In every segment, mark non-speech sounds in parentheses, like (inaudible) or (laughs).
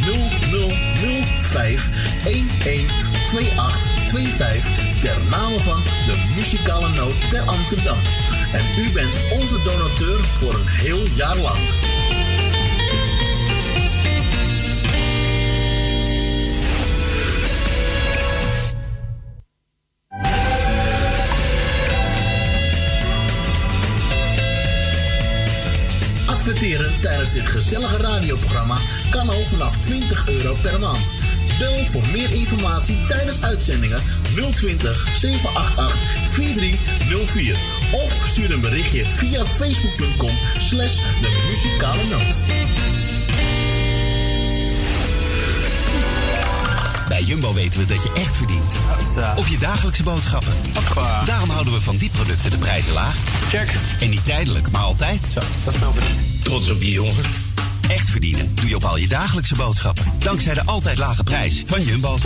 0005 112825 ter name van de muzikale noot ter Amsterdam. En u bent onze donateur voor een heel jaar lang. Tijdens dit gezellige radioprogramma kan al vanaf 20 euro per maand. Bel voor meer informatie tijdens uitzendingen 020 788 4304 of stuur een berichtje via facebook.com slash de muzikale noot. Bij Jumbo weten we dat je echt verdient. Op je dagelijkse boodschappen. Daarom houden we van die producten de prijzen laag. Check. En niet tijdelijk, maar altijd. Zo, dat is nou verdiend. Trots op je jongen. Echt verdienen doe je op al je dagelijkse boodschappen. Dankzij de altijd lage prijs van Jumbo.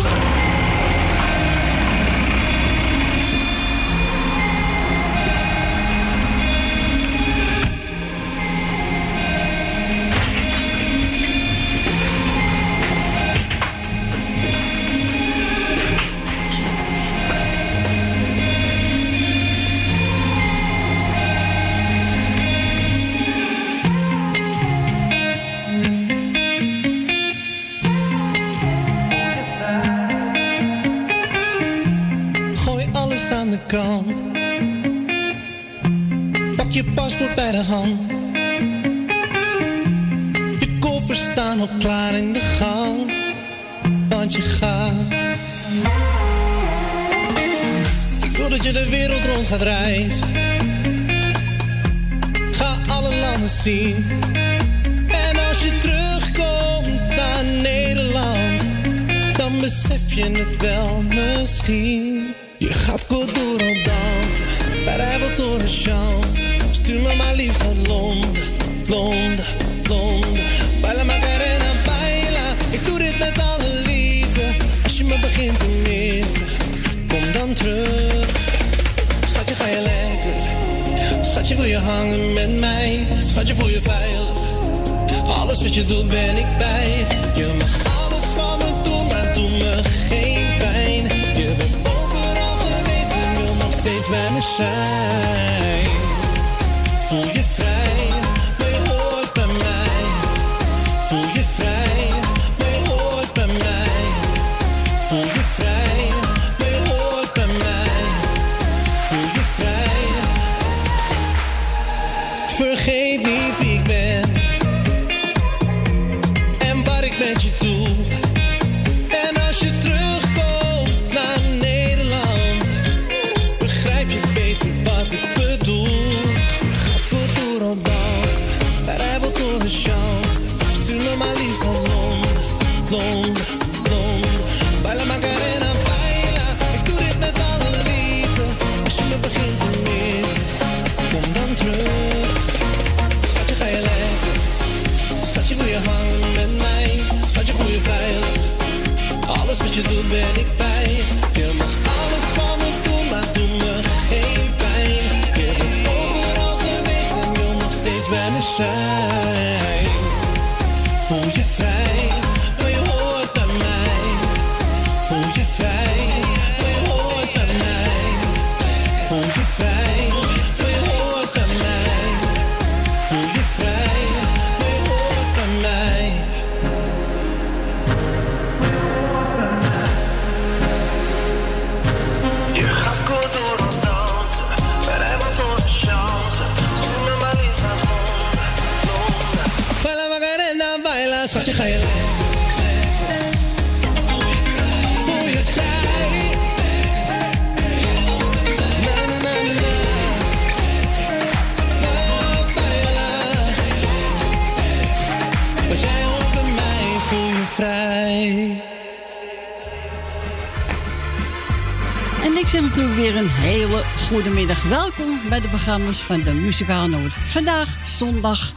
Welkom bij de programma's van de Muzikaal Noord. Vandaag zondag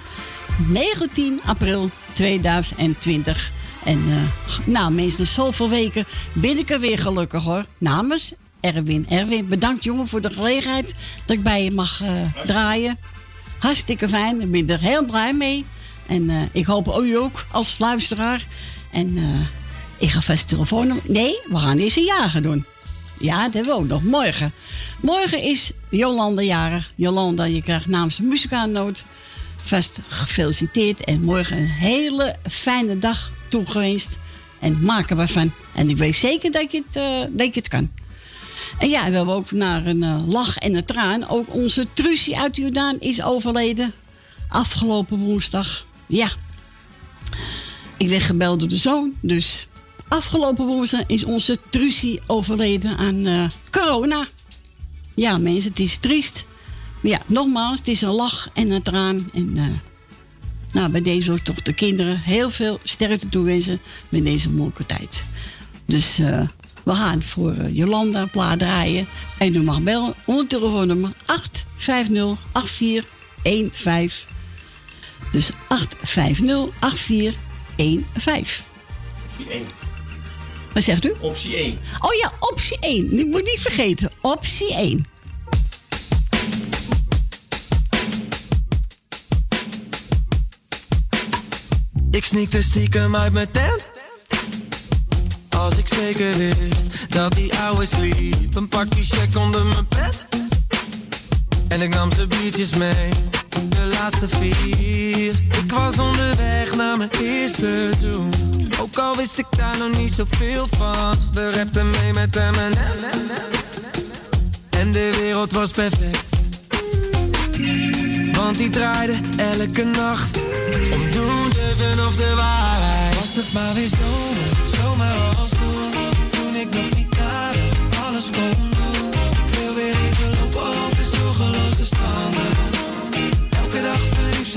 19 april 2020. En eh, nou mensen, zoveel weken ben ik er weer gelukkig hoor. Namens Erwin. Erwin, bedankt jongen voor de gelegenheid dat ik bij je mag eh, draaien. Hartstikke fijn, ik ben er heel blij mee. En eh, ik hoop u ook als luisteraar. En ik ga vast telefoon. Nee, we gaan eens een jager doen. Ja, dat hebben we ook nog. Morgen. Morgen is Jolanda jarig. Jolanda, je krijgt namens de muzikaannoot vast gefeliciteerd. En morgen een hele fijne dag toegewenst. En maken we van. En ik weet zeker dat je het, eh, dat je het kan. En ja, we hebben ook naar een eh, lach en een traan. Ook onze Trucie uit Jordaan is overleden. Afgelopen woensdag. Ja. Ik werd gebeld door de zoon. Dus afgelopen woensdag is onze Trucie overleden aan eh, corona. Ja, mensen, het is triest. Maar ja, nogmaals, het is een lach en een traan. En eh, nou, bij deze wil ik toch de kinderen heel veel sterkte toewensen met deze moeilijke tijd. Dus eh, we gaan voor eh, Jolanda plaat draaien. En u mag bellen onder telefoonnummer 850-8415. Dus 850-8415. Wat zegt u? Optie 1. Oh ja, optie 1. Ik moet niet vergeten. Optie 1. Ik sneakte stiekem uit mijn tent. Als ik zeker wist dat die ouwe sliep. Een pakje check onder mijn pet. En ik nam ze biertjes mee. De laatste vier. Ik was onderweg naar mijn eerste zoen. Ook al wist ik daar nog niet zoveel van. We rapten mee met hem en En de wereld was perfect. Want die draaide elke nacht om doen durven of de waarheid. Was het maar weer zomer, zomaar als toen. Toen ik nog niet karig alles kon doen. Ik wil weer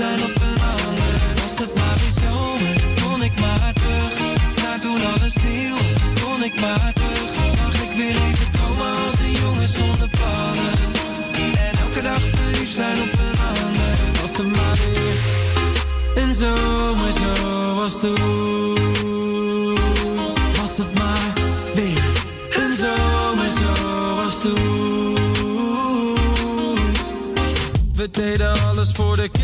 zijn op een ander. Was het maar weer zomer, kon ik maar terug. Naar toen alles nieuw was, kon ik maar terug. Mag ik weer even dromen als een jongen zonder plannen. En elke dag verliefd zijn op een ander. Was het maar weer een zomer zoals toen. Was het maar weer een zomer zoals toen. We deden alles voor de.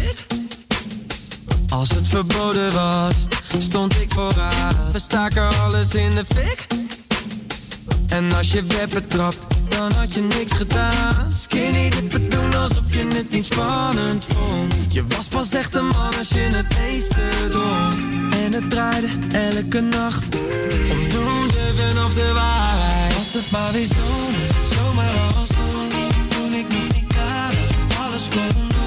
Als het verboden was, stond ik vooraan. We staken alles in de fik. En als je werd betrapt, dan had je niks gedaan. Skinny dippen doen alsof je het niet spannend vond. Je was pas echt een man als je het meeste dronk. En het draaide elke nacht om doen durven of de waarheid. Was het maar weer zomer, zomaar als toen. Toen ik nog niet karig alles kon doen.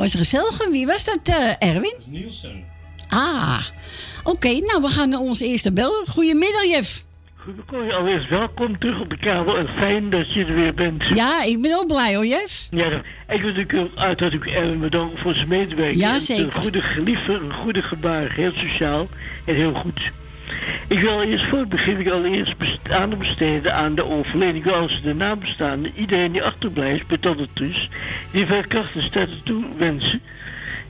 Was gezellig. Wie was dat, eh, Erwin? Nielsen. Ah, oké. nou, we gaan naar onze eerste bel. Goedemiddag, Jef. Goedemorgen, allereerst welkom terug op de kabel en fijn dat je er weer bent. Ja, ik ben ook blij hoor, Jef. Ja, ik wil natuurlijk uiteraard Erwin bedanken voor zijn medewerking. Ja, zeker. Een goede geliefde, een goede gebaar, heel sociaal en heel goed. Ik wil allereerst voor het begin ik wil allereerst best- aandacht besteden aan de overleden. Als de nabestaanden, iedereen die achterblijft, het dus, die veel kracht en sterkte toe wensen.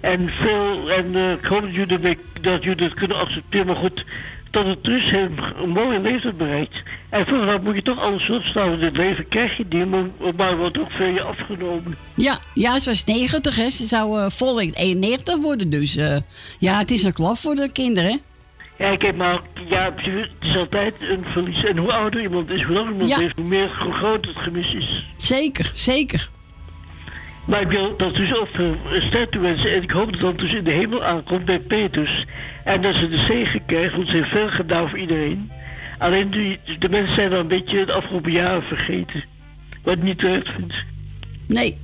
En veel, en eh, ik hoop dat jullie, dat, dat jullie dat kunnen accepteren, maar goed, tot het dus een mooie leeftijd bereikt. En vooral moet je toch alles opstaan in het leven, krijg je die, maar, wordt ook veel je afgenomen. Ja, ja, ze was 90, hè. Ze zou eh volgend 91 worden, dus eh, ja, het is een klap voor de kinderen. Ja, ik heb maar, ja, het is altijd een verlies. En hoe ouder iemand is, hoe langer iemand Ja. heeft, hoe meer hoe groot het gemis is. Zeker, zeker. Maar ik wil dat dus ook sterkte wensen. En ik hoop dat dat dus in de hemel aankomt bij Petrus. En dat ze de zegen krijgt, want ze heeft veel gedaan voor iedereen. Alleen die, de mensen zijn dan een beetje het afgelopen jaren vergeten. Wat ik niet terecht vind. Nee,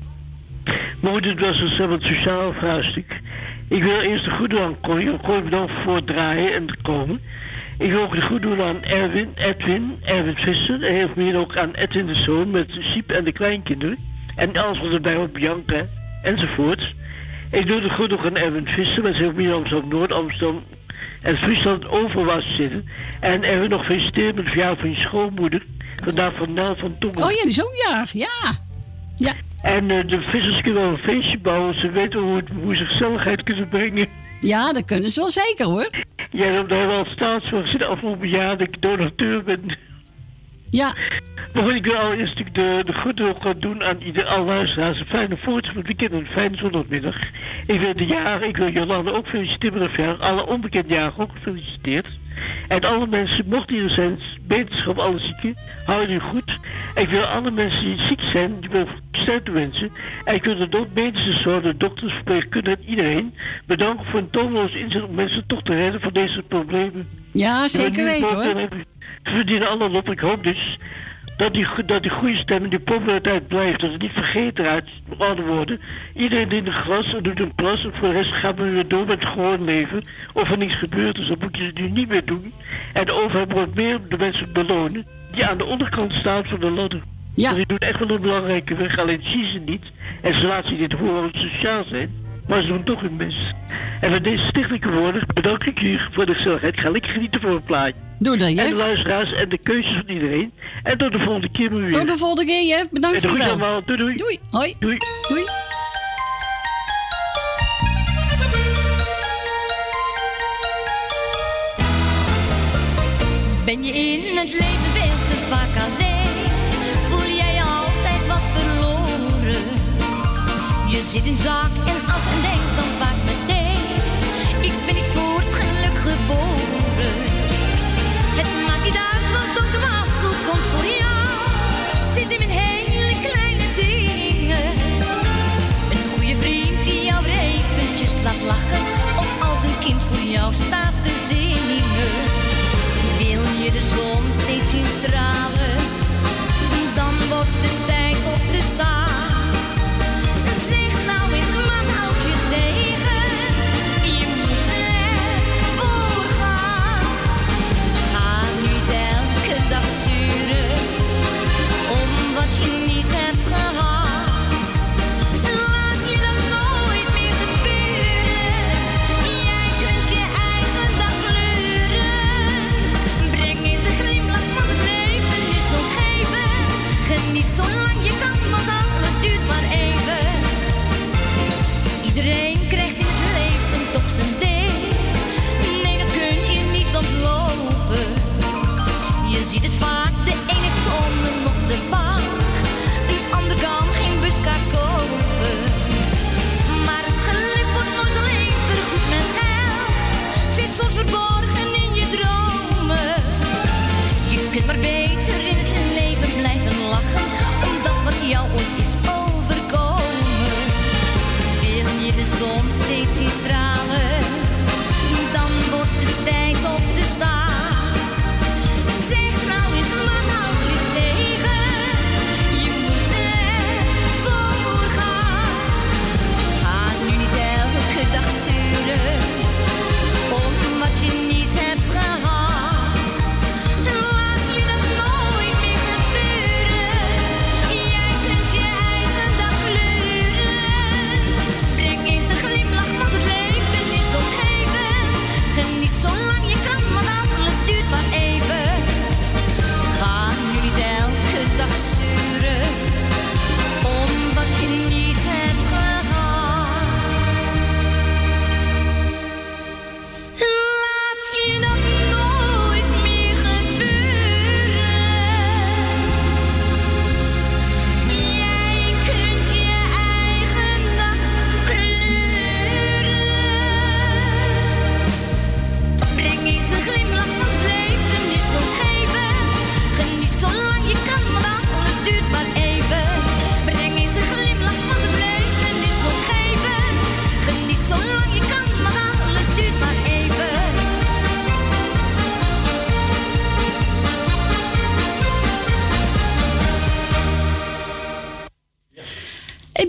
Maar goed, het was een sociaal vraagstuk. Ik wil eerst de goede aan Corrie. Corrie bedankt voor het draaien en te komen. Ik wil ook de goed doen aan Erwin, Edwin, Erwin Visser. En heel veel ook aan Edwin de Zoon met Siep en de kleinkinderen. En alles wat erbij hoort, Bianca enzovoort. Ik doe de goed ook aan Erwin Visser met heel veel Amsterdam Noord, Amsterdam en Friesland overwas zitten. En Erwin nog feliciteren met het verjaardag van je schoonmoeder. Vandaag van Nel van Tongen. oh ja, die ja. Ja, En eh, de vissers kunnen wel een feestje bouwen. Ze weten hoe, het- hoe ze gezelligheid kunnen brengen. ja, dat kunnen ze wel zeker, hoor. Ja, daar hebben we al staatsvast gezien afgelopen jaar dat ik donateur ben. Ja, Maar goed, ik wil allereerst natuurlijk de, de gaan doen aan ieder alle luisteraars. Een fijne voortzetting van het weekend en een fijne zondagmiddag. Ik wil de jaren, ik wil Jolanda ook feliciteren met het verjaardag. Alle onbekende jaren ook gefeliciteerd. En alle mensen, mocht hier zijn, beterschap, alle zieken, hou je goed. Ik wil alle mensen die ziek zijn, die wil sterkte wensen. En ik wil de medische zorg, de dokters, verpleegkundigen en iedereen bedanken voor een toonloos inzet om mensen toch te redden van deze problemen. ja zeker weten, hoor. Er- verdienen allemaal op. Ik hoop dus dat die, dat die goede stem en die populariteit blijft. Dat het niet vergeten uit ouder worden. Iedereen die in de glas en doet een plas. En voor de rest gaat men weer door met het gewoon leven. Of er niks gebeurt, dus dat moet je dus nu niet meer doen. En de overheid moet meer de mensen belonen die aan de onderkant staan van de ladder. Ja. Want die doen echt wel een belangrijke weg. Alleen zien ze niet. En ze laten zich niet horen sociaal zijn maar ze doen toch hun best. En met deze stichtelijke woorden bedank ik u voor de gezelligheid. Ga lekker genieten voor het plaatje. Doe dat, Jeff. En de luisteraars en de keuzes van iedereen. En tot de volgende keer weer. Tot de volgende keer, Jeff. Bedankt voor je allemaal. Doei, doei. Doei. Hoi. Doei. Doei. Ben je in het leven? Zit in zak en as en denkt dan vaak meteen. Ik ben niet voor het geluk geboren. Het maakt niet uit wat ook de wassel komt voor jou. Zit in mijn hele kleine dingen. Een goede vriend die jou weer eventjes laat lachen. Of als een kind voor jou staat te zingen. Wil je de zon steeds zien stralen? Dan wordt het tijd ziet het vaak, de een heeft op de bank. De ander kan geen buskaart kopen. Maar het geluk wordt nooit alleen vergoed met geld. Zit soms verborgen in je dromen. Je kunt maar beter in het leven blijven lachen. Omdat wat jou ooit is overkomen. Wil je de zon steeds zien stralen? Dan wordt het tijd op te staan. Dag zuren om wat je niet hebt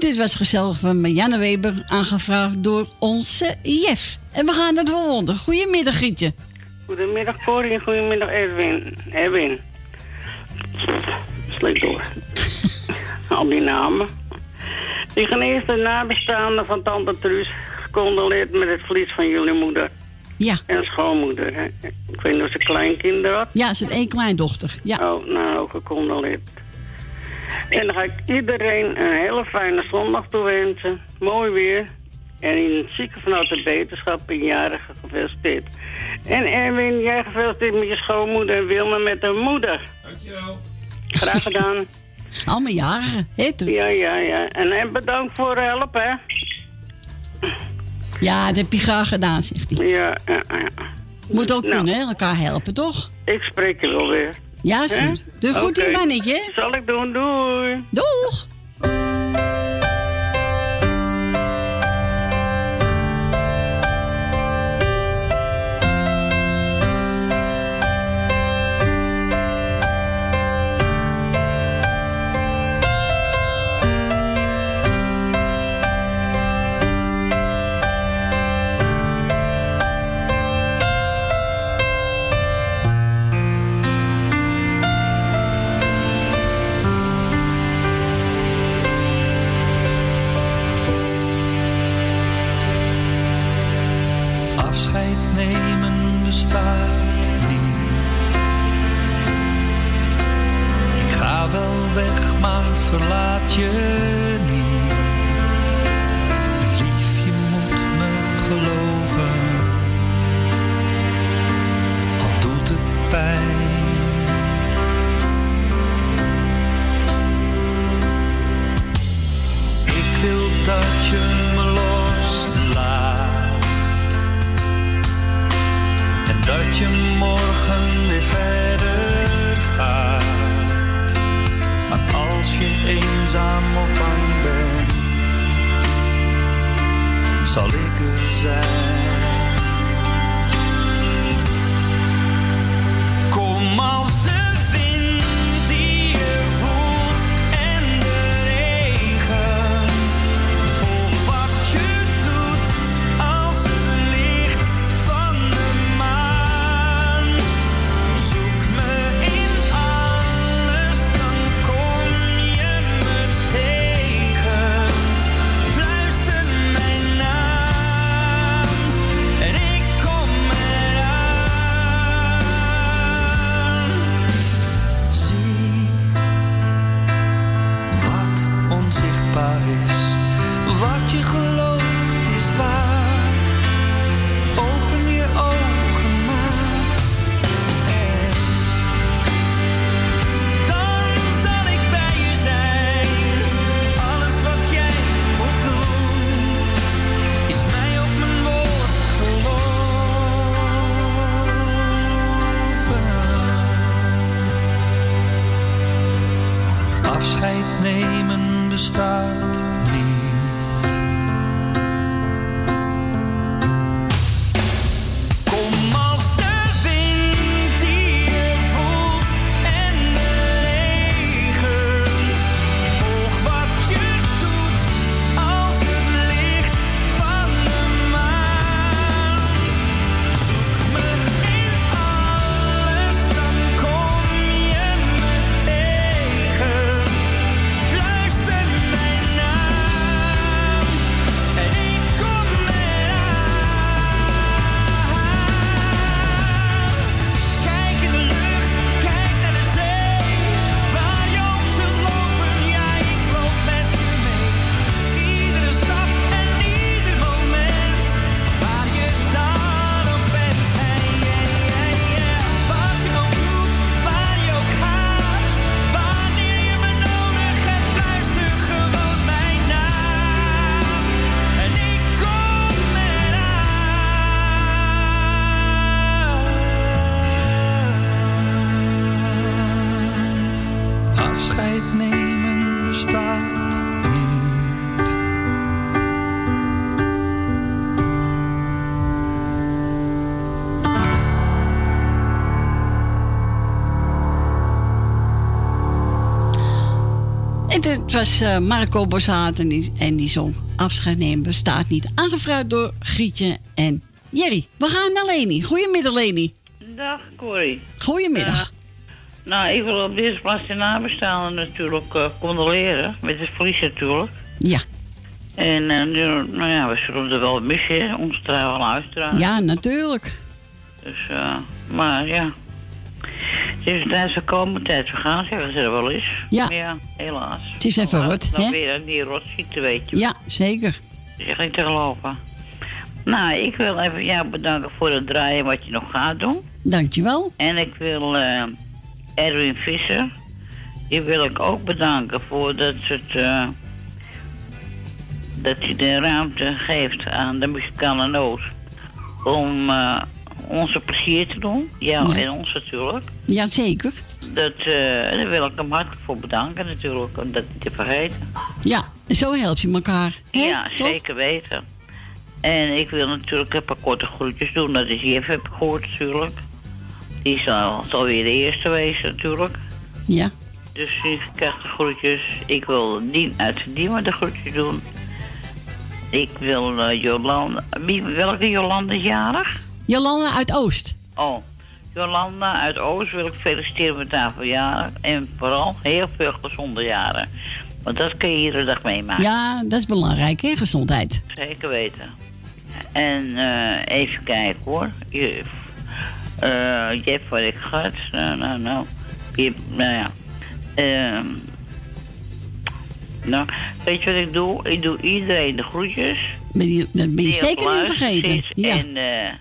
dit was gezellig van Marianne Weber, aangevraagd door onze Jef. En we gaan naar de volgende. Goedemiddag, Grietje. Goedemiddag Corrie en goedemiddag Edwin. Edwin. Sleep door. (laughs) Al die namen. Ik ga eerst de nabestaanden van tante Truus gecondoleerd met het verlies van jullie moeder. Ja. En schoonmoeder. Hè? Ik weet niet of ze kleinkinderen had. Ja, ze heeft één kleindochter. Ja. Oh, nou, gecondoleerd. En dan ga ik iedereen een hele fijne zondag toewensen. Mooi weer. En in het zieken vanuit de beterschap een jarige gefeliciteerd. En Erwin, jij gefeliciteerd met je schoonmoeder en Wilma met haar moeder. Dankjewel. Graag gedaan. (laughs) Allemaal jarigen, hè? toen? Ja, ja, ja. En, en bedankt voor het helpen, hè. Ja, dat heb je graag gedaan, zegt hij. Ja, ja, ja. Moet ook Nou. kunnen, hè? Elkaar helpen, toch? Ik spreek je wel weer. Ja, zo. Doe goed, hier, mannetje. Zal ik doen, doei. Doeg! Nemen bestaat was eh, Marco Bossaat en die, en die zong Afscheid nemen bestaat niet. Aangevraagd door Grietje en Jerry. We gaan naar Leni. Goedemiddag Leni. Dag Corrie. Goedemiddag. Nou, ik wil op deze plaats de nabestaanden natuurlijk eh, condoleren. Met het verlies natuurlijk. Ja. En eh, nou ja, we zullen er wel missen, onze trouwe luisteraars. Ja, natuurlijk. Dus, maar ja. Het is tijd gekomen, tijd vergaan, zeggen ze er wel eens. Ja. Maar ja, helaas. Het is even Dan- rot, Dan hè? weer die rotziekte, weet je. Ja, zeker. Dat is echt niet te geloven. Nou, ik wil even jou bedanken voor het draaien wat je nog gaat doen. Dankjewel. En ik wil eh, Erwin Visser, die wil ik ook bedanken voor dat het, eh, dat hij de ruimte geeft aan de muzikale noot om eh, onze plezier te doen. Ja, Ja. en ons natuurlijk. Ja, zeker. Dat, eh, daar wil ik hem hartelijk voor bedanken natuurlijk, om dat niet te vergeten. Ja, zo help je elkaar. hè? Ja, zeker weten. En ik wil natuurlijk een paar korte groetjes doen. Dat is Jeff, heb ik gehoord natuurlijk. Die zal, zal weer de eerste wezen natuurlijk. Ja. Dus ik krijg de groetjes. Ik wil Dien uit Diemen de groetjes doen. Ik wil eh, Jolanda... Wie, welke Jolanda is jarig? Jolanda uit Oost. Oh, Jolanda uit Oost wil ik feliciteren met haar verjaardag. En vooral heel veel gezonde jaren. Want dat kun je iedere dag meemaken. Ja, dat is belangrijk, hè, gezondheid. Zeker weten. En eh, even kijken hoor. Je, eh, je hebt wat ik gehad. Nou, nou, nou. Je, nou ja. Ehm, nou, weet je wat ik doe? Ik doe iedereen de groetjes. Ben je, dat ben je zeker niet vergeten. Ja. En, eh,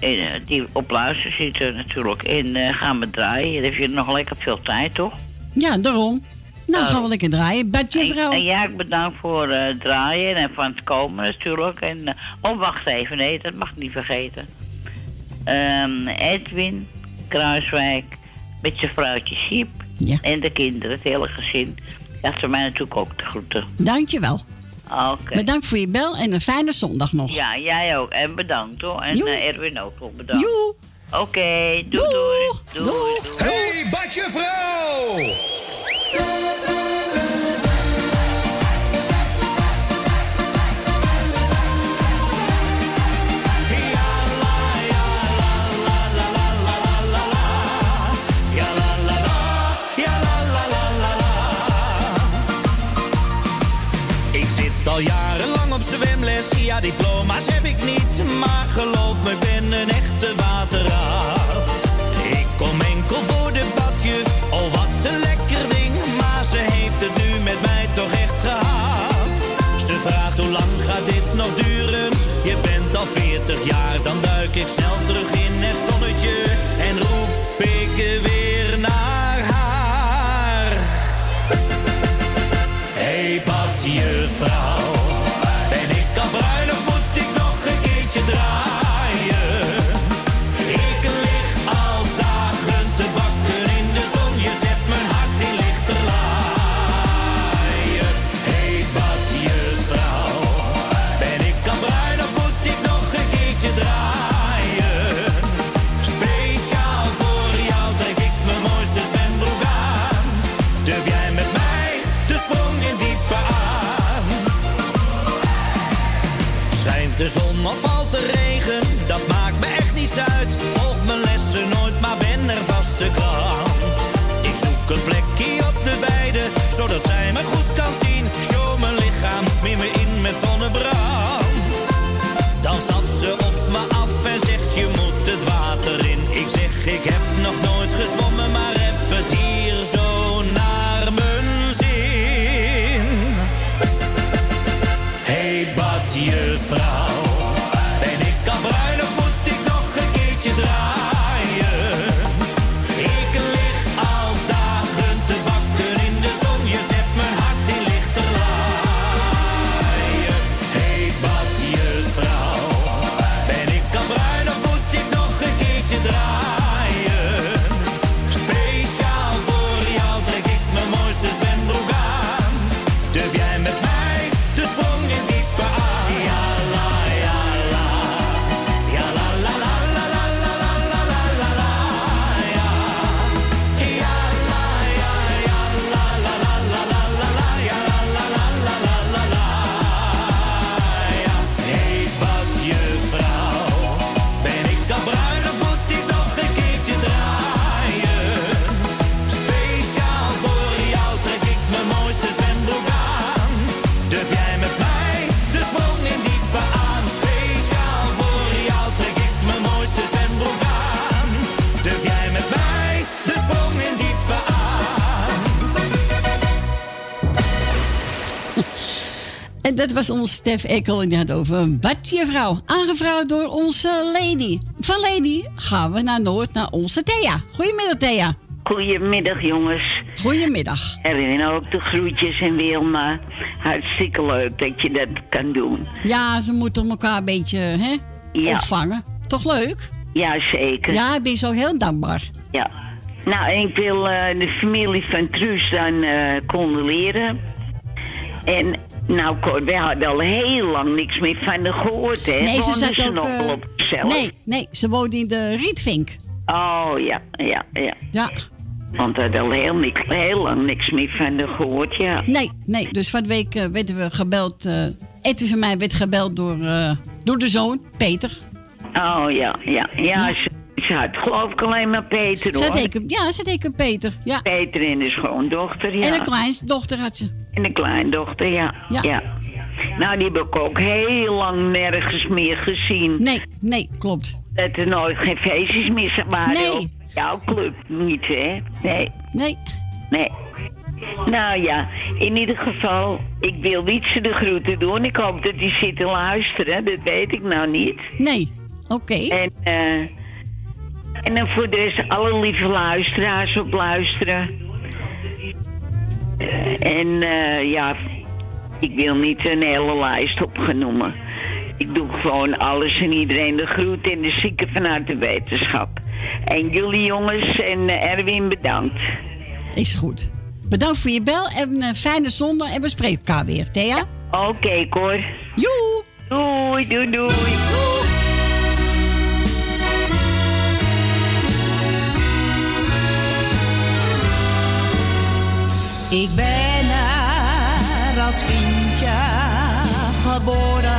en eh, die op luister zitten natuurlijk. En eh, gaan we draaien. Dan heb je nog lekker veel tijd, toch? ja, daarom. Nou, gaan we lekker draaien. Badje En, vrouw. en ja, ik bedankt voor eh, het draaien en van het komen natuurlijk. En, eh, oh, wacht even. Nee, dat mag ik niet vergeten. Ehm, Edwin Kruiswijk met zijn vrouwtje Siep. Ja. En de kinderen, het hele gezin. Dat ze mij natuurlijk ook de groeten. Dankjewel. Oké. Bedankt voor je bel en een fijne zondag nog. Ja, jij ook. En bedankt hoor. En eh, Erwin ook nog bedankt. Joe. Oké, doei, doei. Doei. doei. Hey, Badje Vrouw! Al jarenlang op zwemles, ja diploma's heb ik niet Maar geloof me, ik ben een echte waterraad Ik kom enkel voor de badjuf, oh wat een lekker ding. Maar ze heeft het nu met mij toch echt gehad. Ze vraagt hoe lang gaat dit nog duren? Je bent al 40 jaar, de zon of valt de regen, dat maakt me echt niets uit. Volg mijn lessen nooit, maar ben er vast de krant. Ik zoek een plekje op de weide, zodat zij me goed kan zien. Show mijn lichaam, smeer me in met zonnebrand. Dat was onze Stef Ekkel en die had over een badjevrouw. Aangevraagd door onze Lady. Van Lady gaan we naar Noord, naar onze Thea. Goedemiddag Thea. Goedemiddag jongens. Goedemiddag. Erin ook de groetjes en Wilma. Hartstikke leuk dat je dat kan doen. Ja, ze moeten elkaar een beetje hè, Ja. opvangen. Toch leuk? Ja, zeker. Ja, ik ben zo heel dankbaar. Ja. Nou, ik wil eh, de familie van Truus dan eh, condoleren. En nou, Cor, we hadden al heel lang niks meer van haar gehoord, hè? Nee, ze zat ook... eh, op zichzelf? nee, nee, ze woont in de Rietvink. Oh, ja, ja, ja. Ja. Want we hadden al heel, niks, heel lang niks meer van haar gehoord, ja. Nee, nee. Dus van de week eh, werden we gebeld. eh Edwin van mij werd gebeld door, door de zoon, Peter. Oh, ja, ja. Ja, Ze, ze had geloof ik alleen maar Peter, Ze hoor. had een, ja, ze had een Peter. Ja. Peter en de schoondochter, ja. En een kleindochter had ze. En een kleindochter, ja. Ja. ja. Nou, die heb ik ook heel lang nergens meer gezien. Nee, nee, klopt. Dat er nooit geen feestjes meer waren. Nee. Jouw club niet, hè? Nee. Nee. Nee. Nou ja, in ieder geval, ik wil niet ze de groeten doen. Ik hoop dat die zitten luisteren, dat weet ik nou niet. Nee, oké. En, eh, en dan voor de rest alle lieve luisteraars op luisteren. En eh, ja, ik wil niet een hele lijst opgenoemen. Ik doe gewoon alles en iedereen de groet en de zieken vanuit de wetenschap. En jullie jongens en eh, Erwin bedankt. Is goed. Bedankt voor je bel en een fijne zondag en we spreken elkaar weer, Thea. Oké, okay, Cor. Joe. Doei, doei, doei. doei. Ik ben er als kindje geboren.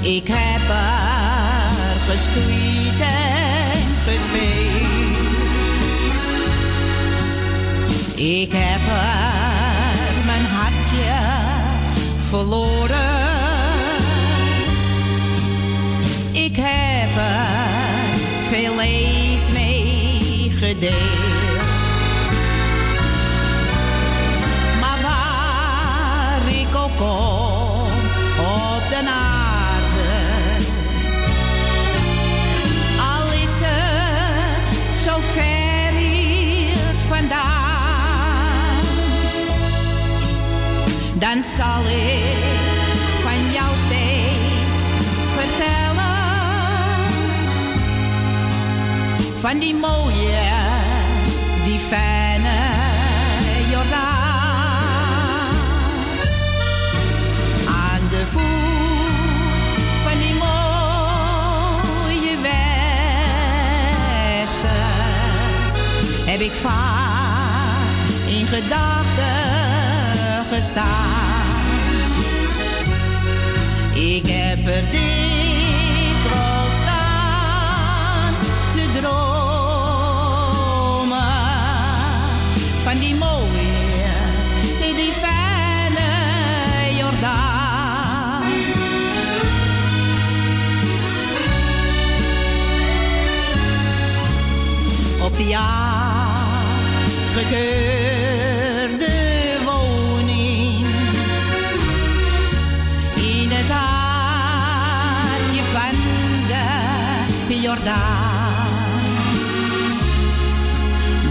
Ik heb er gestoeid en gespeeld. Ik heb er mijn hartje verloren. Ik heb er veel leed mee. Dan zal ik van jou steeds vertellen. Van die mooie, die fijne Jordaan. de voet van die mooie westen heb ik vaak in gedachten gestaan. Ik heb er dikwijls staan te dromen van die mooie, die fijne Jordaan. op die afgekeurde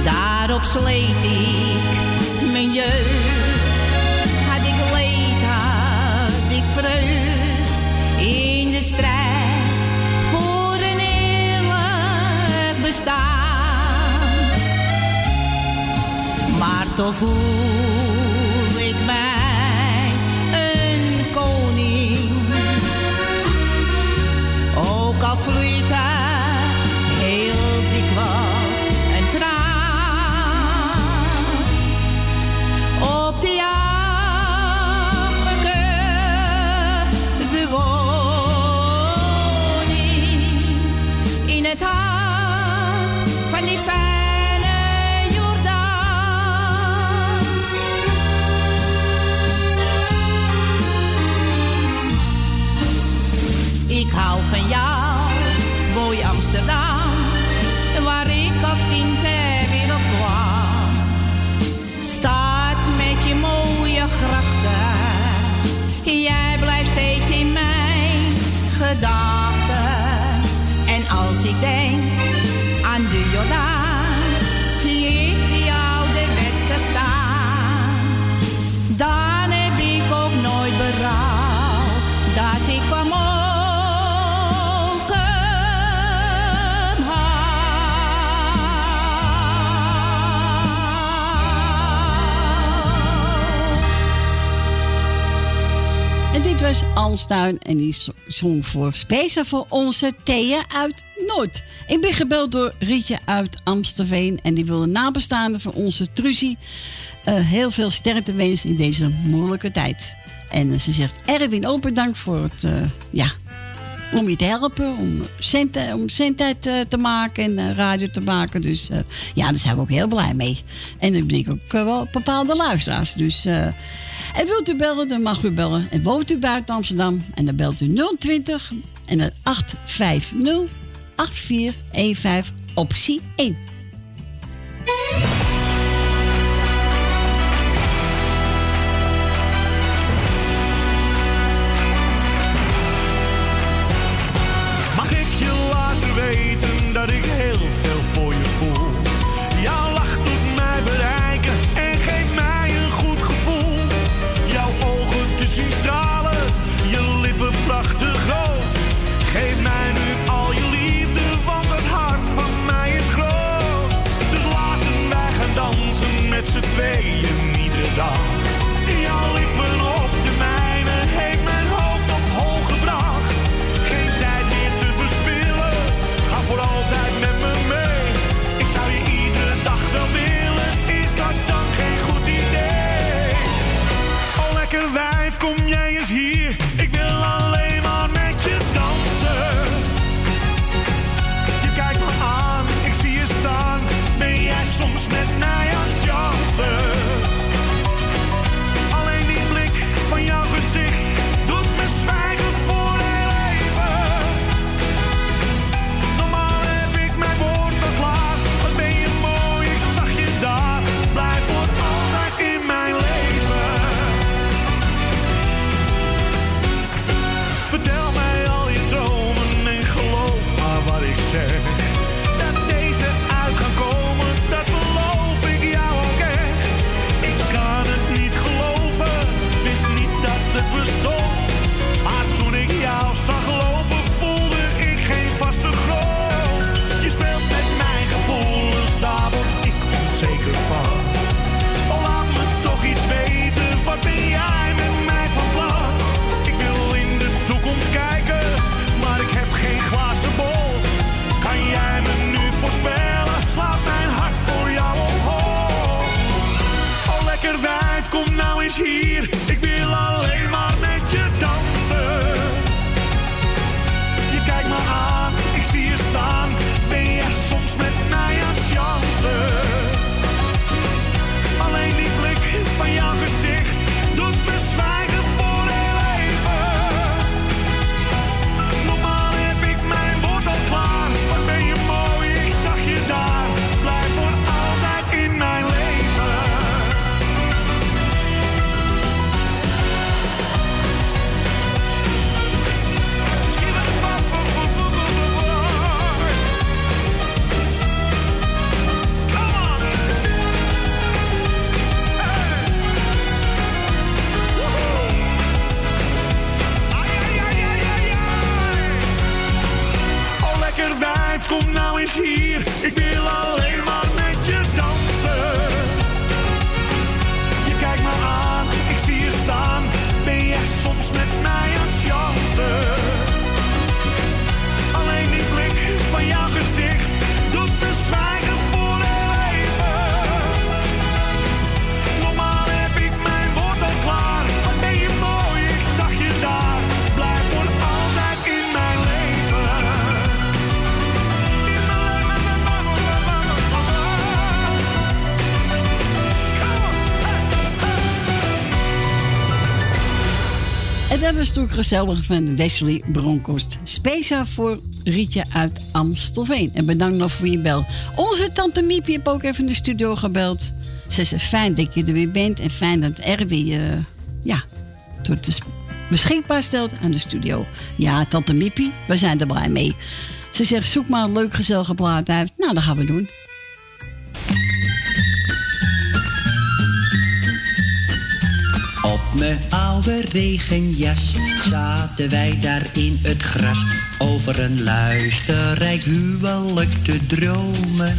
Daarop sleet ik mijn jeugd. Had ik leed, had ik vreugd in de strijd voor een eerlijk bestaan. Maar toch Ik hou Alstuin en die zo- zong voor speciaal voor onze Thea uit Noord. Ik ben gebeld door Rietje uit Amsterveen en die wil de nabestaanden van onze Truzie eh, heel veel sterkte wensen in deze moeilijke tijd. En eh, ze zegt Erwin ook bedankt voor het, eh, ja, om je te helpen, om centen, om te maken en radio te maken. Dus ja, daar zijn we ook heel blij mee. En ik denk ook wel bepaalde luisteraars. Dus en wilt u bellen, dan mag u bellen. En woont u buiten Amsterdam, en dan belt u 020 en dan 850 8415 optie 1. song. Gezellig van Wesley Bronkhorst. Speciaal voor Rietje uit Amstelveen. En bedankt nog voor je bel. Onze tante Miepie heeft ook even in de studio gebeld. Ze zegt fijn dat je er weer bent en fijn dat Erwin uh, ja, tot beschikbaar stelt aan de studio. Ja, tante Miepie, we zijn er blij mee. Ze zegt zoek maar een leuk gezellige plaat uit. Nou, dat gaan we doen. Mijn oude regenjas zaten wij daar in het gras over een luisterrijk huwelijk te dromen.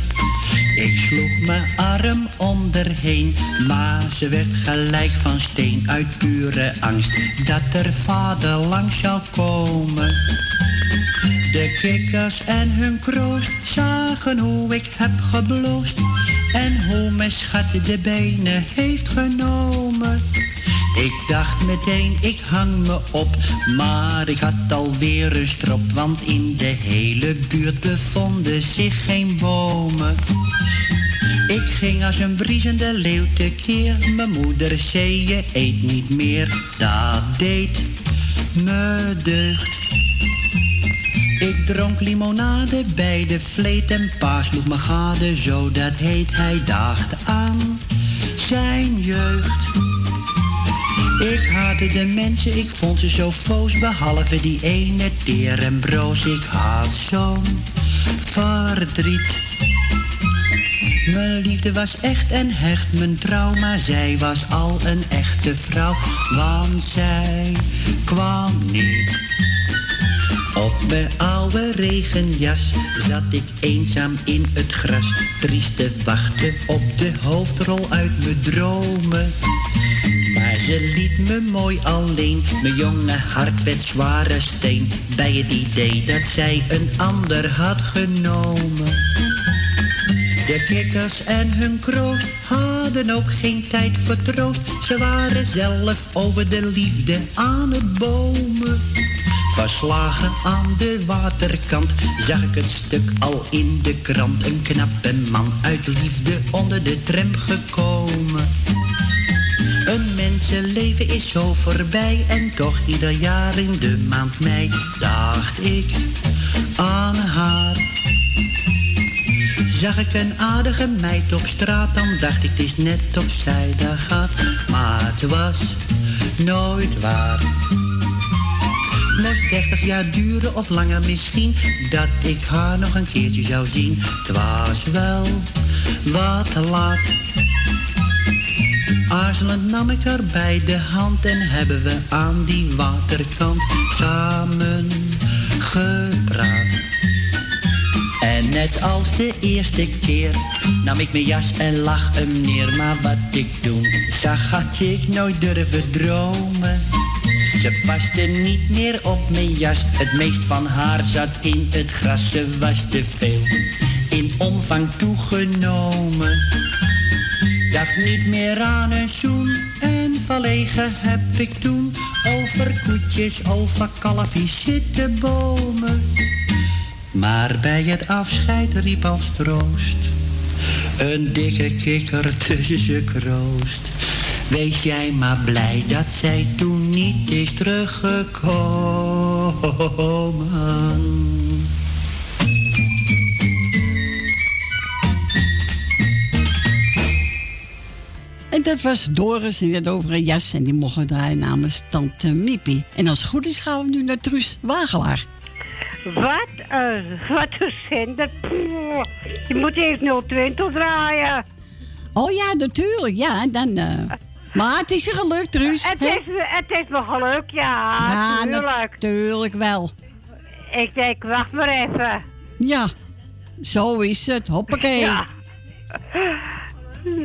Ik sloeg mijn arm onderheen, maar ze werd gelijk van steen uit pure angst dat er vader langs zou komen. De kikkers en hun kroost zagen hoe ik heb gebloost en hoe mijn schat de benen heeft genomen. Ik dacht meteen, ik hang me op, maar ik had alweer een strop, want in de hele buurt bevonden zich geen bomen. Ik ging als een briesende leeuw tekeer, mijn moeder zei je eet niet meer, dat deed me deugd. Ik dronk limonade bij de vleet en pa sloeg me gade, zo dat heet hij dacht aan zijn jeugd. Ik haatte de mensen, ik vond ze zo foos, behalve die ene teer en broos. Ik had zo'n verdriet. Mijn liefde was echt en hecht, mijn trouw, maar zij was al een echte vrouw, want zij kwam niet. Op mijn oude regenjas zat ik eenzaam in het gras, triest te wachten op de hoofdrol uit mijn dromen. Ze liet me mooi alleen, mijn jonge hart werd zware steen, bij het idee dat zij een ander had genomen. De kikkers en hun kroost hadden ook geen tijd voor troost, ze waren zelf over de liefde aan het bomen. Verslagen aan de waterkant zag ik het stuk al in de krant. Een knappe man uit liefde onder de tram gekomen. Een mensenleven is zo voorbij en toch ieder jaar in de maand mei dacht ik aan haar. Zag ik een aardige meid op straat, dan dacht ik het is net of zij gaat. Maar het was nooit waar. Moest 30 jaar duren of langer misschien, dat ik haar nog een keertje zou zien. Het was wel wat laat. Aarzelend nam ik haar bij de hand en hebben we aan die waterkant samen gepraat. En net als de eerste keer nam ik mijn jas en lag hem neer. Maar wat ik toen zag had ik nooit durven dromen. Ze paste niet meer op mijn jas, het meest van haar zat in het gras. Ze was te veel in omvang toegenomen. Dacht niet meer aan een zoen en verlegen heb ik toen over koetjes, over kalfjes zitten bomen. Maar bij het afscheid riep als troost een dikke kikker tussen ze kroost. Wees jij maar blij dat zij toen niet is teruggekomen. En dat was Doris en die had over een jas en die mochten draaien namens Tante Miepie. En als het goed is gaan we nu naar Truus Wagelaar. Wat een, wat een zender. Je moet eerst 020 draaien. Oh ja, natuurlijk. Ja, dan... Uh... Maar het is je gelukt, Truus. Het is, het is me gelukt, ja. Ja, natuurlijk. natuurlijk wel. Ik denk, wacht maar even. Ja, zo is het. Hoppakee. Ja.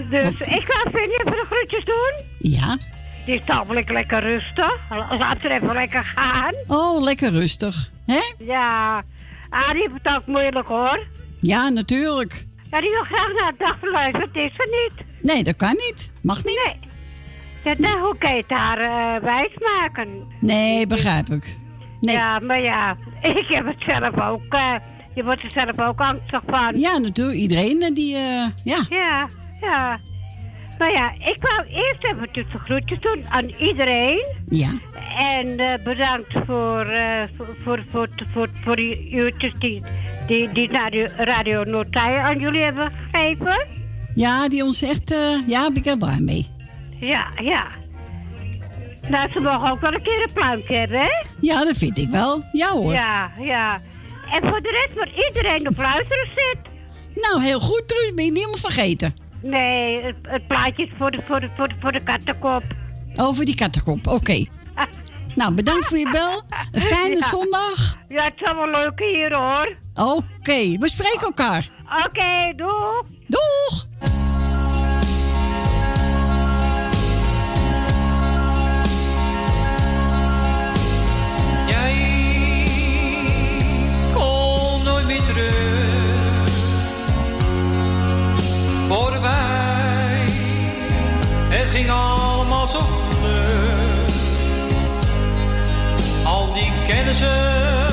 Dus ik ga Vinnie even de groetjes doen. Ja. Die is tamelijk lekker rustig. Laat er even lekker gaan. Oh, lekker rustig. hè? Ja. Ah, die heeft het ook moeilijk hoor. Ja, natuurlijk. Ja, die wil graag naar het dagverblijf. Het is er niet. Nee, dat kan niet. Mag niet. Nee. Ja, nou, hoe kan je het haar uh, wijsmaken? Nee, begrijp ik. Nee. Ja, maar ja, (laughs) ik heb het zelf ook. Uh, je wordt er zelf ook angstig van. Ja, natuurlijk. Iedereen die, uh, ja. Ja, ja. Nou ja, ik wou eerst even de groetjes doen aan iedereen. Ja. En eh, bedankt voor, eh, voor, voor, voor, voor, voor die uurtjes die, die, die Radio, Radio aan jullie hebben gegeven. Ja, die ons echt... eh, ja, ben ik er blij mee. Ja, ja. Nou, ze mogen ook wel een keer een pluimpje hebben, hè? Ja, dat vind ik wel. Ja hoor. Ja, ja. En voor de rest moet iedereen op luisteren zit. Nou, heel goed, Truus. Ben je niet helemaal vergeten. Nee, het, het plaatje is voor de, voor de, voor de, voor de kattenkop. Over die kattenkop, oké. (laughs) Nou, bedankt voor je bel. Een fijne Ja. zondag. Ja, het is wel leuk hier, hoor. Oké, we spreken elkaar. Oké, doeg. Doeg. Jij komt nooit meer terug. Voorbij, het ging allemaal zo vlug. Al die kennissen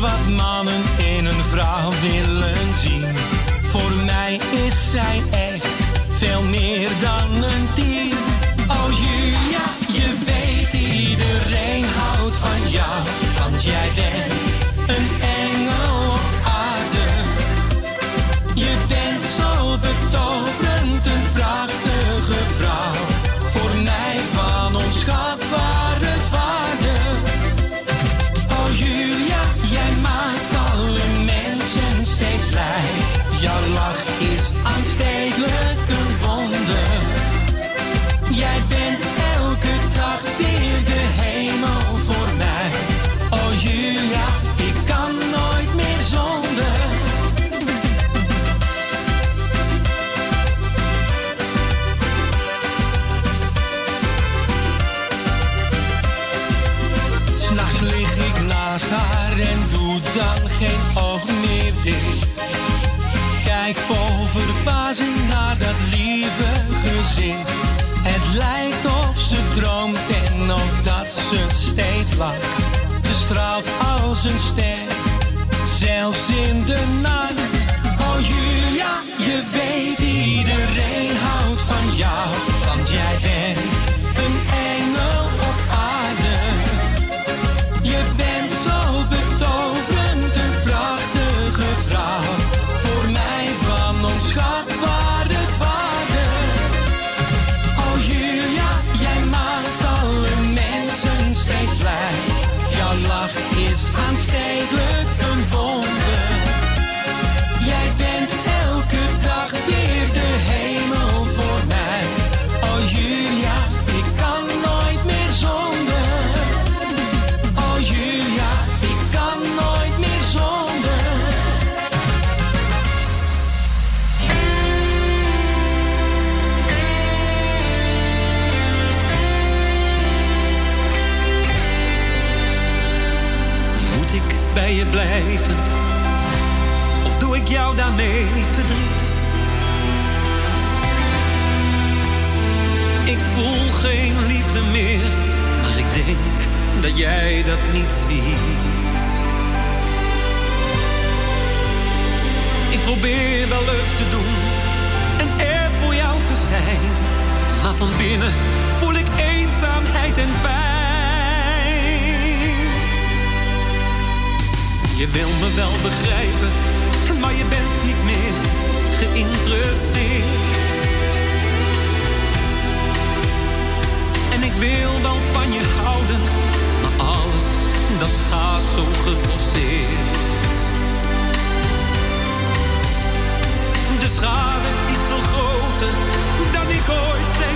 wat mannen in een vrouw willen zien. Voor mij is zij echt veel meer dan een ster, zelfs in de nacht. Dat niet ziet. Ik probeer wel leuk te doen en er voor jou te zijn. Maar van binnen voel ik eenzaamheid en pijn. Je wil me wel begrijpen, maar je bent niet meer geïnteresseerd. En ik wil wel van je houden, gaat zo geforceerd. De schade is veel groter dan ik ooit denken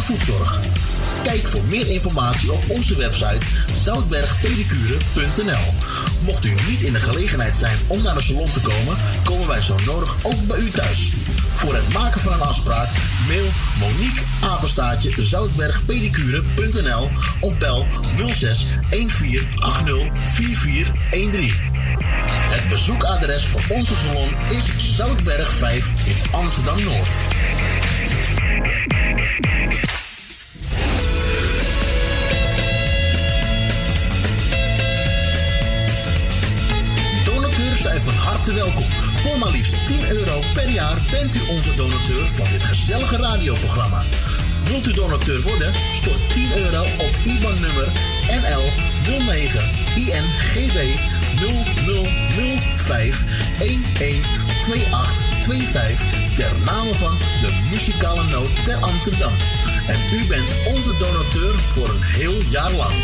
voetzorg. Kijk voor meer informatie op onze website zoutbergpedicure.nl. Mocht u niet in de gelegenheid zijn om naar de salon te komen, komen wij zo nodig ook bij u thuis. Voor het maken van een afspraak, mail Monique Apenstaatje zoutbergpedicure.nl of bel 06 1480 4413. Het bezoekadres voor onze salon is Zoutberg 5 in Amsterdam Noord. Zijn van harte welkom. Voor maar liefst 10 euro per jaar bent u onze donateur van dit gezellige radioprogramma. Wilt u donateur worden? Stort 10 euro op IBAN-nummer NL 09 INGB 0005 112825 ter name van de muzikale noot ter Amsterdam. En u bent onze donateur voor een heel jaar lang.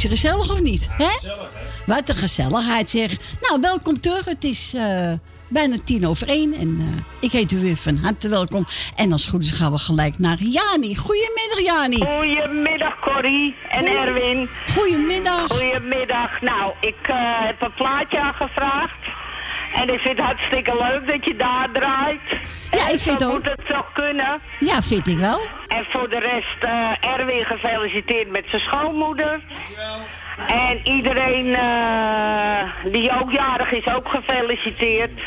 Was je gezellig of niet? Hè? Wat een gezelligheid zeg. Nou, welkom terug. Het is eh, bijna tien over één. En eh, ik heet u weer van harte welkom. En als het goed is gaan we gelijk naar Jani. Goedemiddag, Jani. Goedemiddag, Corrie en Goeie- Erwin. Goedemiddag. Goedemiddag. Nou, ik eh, heb een plaatje aangevraagd. En ik vind het hartstikke leuk dat je daar draait. Ja, ik vind ook. moet het toch kunnen. Ja, vind ik wel. En voor de rest, eh, Erwin gefeliciteerd met zijn schoonmoeder. En iedereen eh, die ook jarig is, ook gefeliciteerd.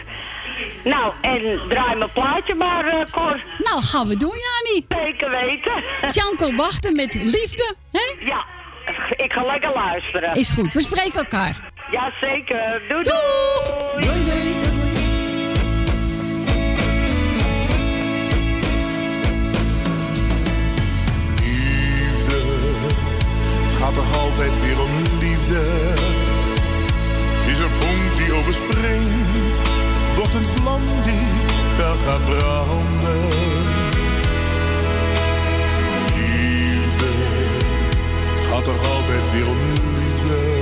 Nou, en draai mijn plaatje maar, Cor. Nou, gaan we doen, Jani. Zeker weten. Janko wachten met liefde, hè? Ja, ik ga lekker luisteren. Is goed, we spreken elkaar. Ja, zeker. Doei doei. Liefde, gaat toch altijd weer om liefde. Is een vonk die overspringt, wordt een vlam die fel gaat branden. Liefde, gaat toch altijd weer om liefde.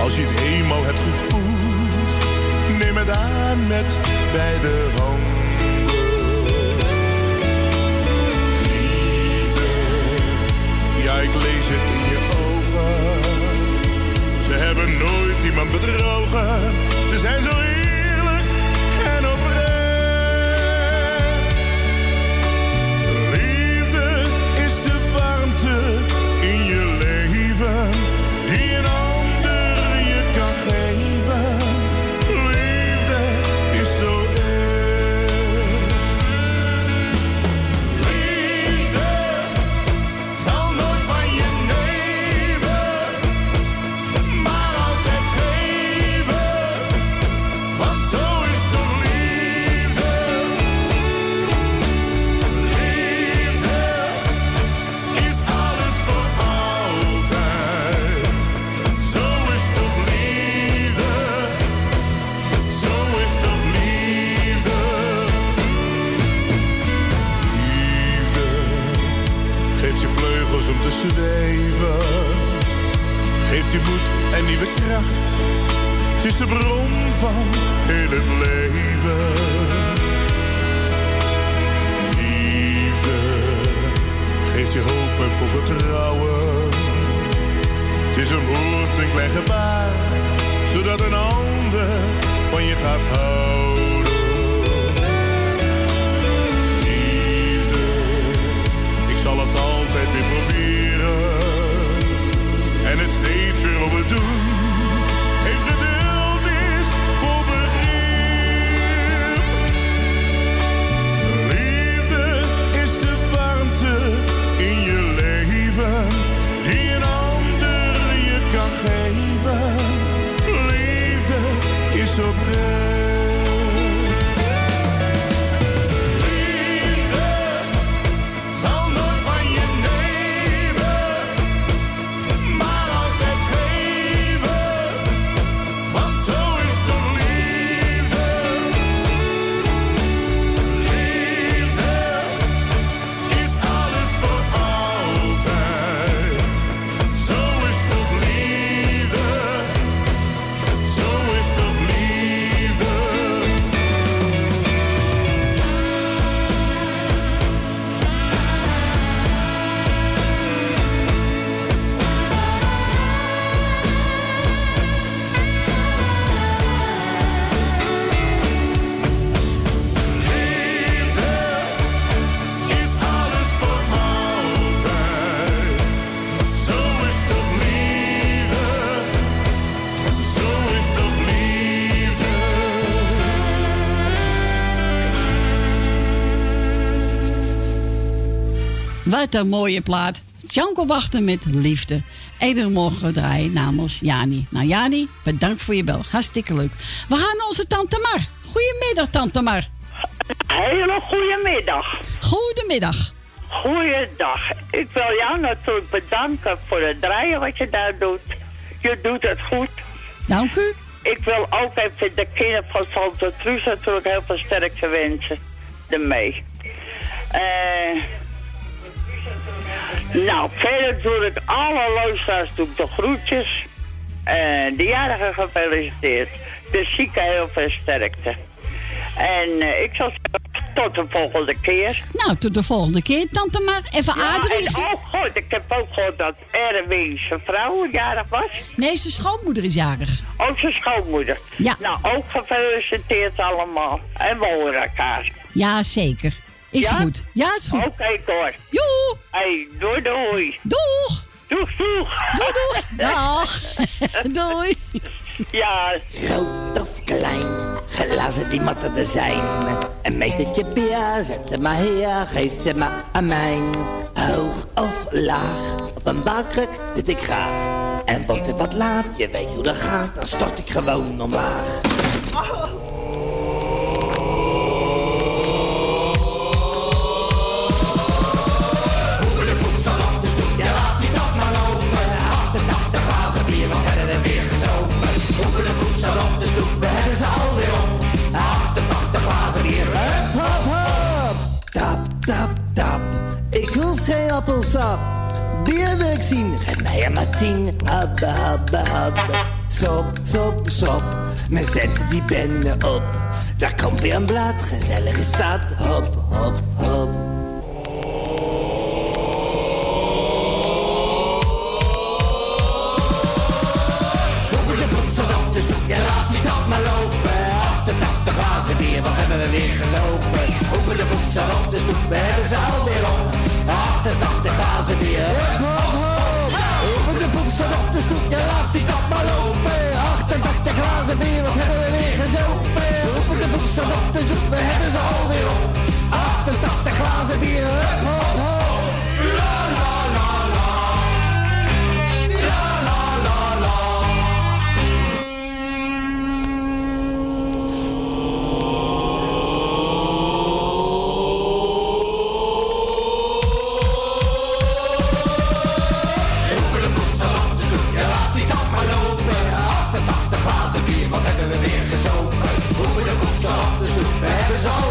Als je het eenmaal hebt gevoeld, neem het aan met beide handen. Ja ik lees het in je ogen. Ze hebben nooit iemand bedrogen. Ze zijn zo zweven. Geeft je moed en nieuwe kracht. Het is de bron van heel het leven. Liefde geeft je hoop en vol vertrouwen. Het is een woord, een klein gebaar, zodat een ander van je gaat houden. Liefde, ik zal het altijd weer proberen. En het steeds weer op het doen. Heeft geduld is voor begrip. Liefde is de warmte in je leven. Die een ander je kan geven. Liefde is oprecht. Wat een mooie plaat. Janko wachten met liefde. Iedere morgen draaien namens Jani. Nou Jani, bedankt voor je bel. Hartstikke leuk. We gaan naar onze tante Mar. Goedemiddag tante Mar. Hele goede middag. Goedemiddag. Goeiedag. Ik wil jou natuurlijk bedanken voor het draaien wat je daar doet. Je doet het goed. Dank u. Ik wil ook even de kinderen van Santa Cruz natuurlijk heel veel sterkte wensen. Ermee. Eh nou, verder doe ik alle luisteraars doe ik de groetjes. En de jarigen gefeliciteerd. de zieke heel veel sterkte. En eh, ik zal zeggen, tot de volgende keer. Nou, tot de volgende keer, tante maar. Even Ja, Adrie. en oh god, ik heb ook gehoord dat Erwin zijn vrouw jarig was. Nee, zijn schoonmoeder is jarig. Ook zijn schoonmoeder. Ja. Nou, ook gefeliciteerd allemaal. En we horen elkaar. Ja, zeker. Is Ja? goed. Ja, is goed. Oké, Cor. Joe. Hey, doei doei. Doeg. Doeg, doeg. Doei, doeg. (laughs) Dag. (laughs) doei. Ja. Groot of klein, glazen die matten er zijn. Een metertje bier, zet ze maar hier, geef ze maar aan mij. Hoog of laag, op een balkruk zit ik graag. En wordt het wat laat, je weet hoe dat gaat, dan stort ik gewoon omlaag. Ja, Tap, tap, ik hoef geen appelsap. Bier wil ik zien, geef mij er maar tien. Habbe, habbe, habbe. Sop, sop, sop, mijn centen die benden op. Daar komt weer een blad, gezellige stad. Hop, hop, hop. Voedsel op de stoep, we hebben ze alweer op. 88 glazen bier, hup, hop, hop. Over de boekstad op de stoep, ja laat die kap maar lopen. 88 glazen bier, wat hebben we weer gezopen? Over de boekstad op de stoep, we hebben ze alweer op. 88 glazen bier, hop, hop. Stoep, we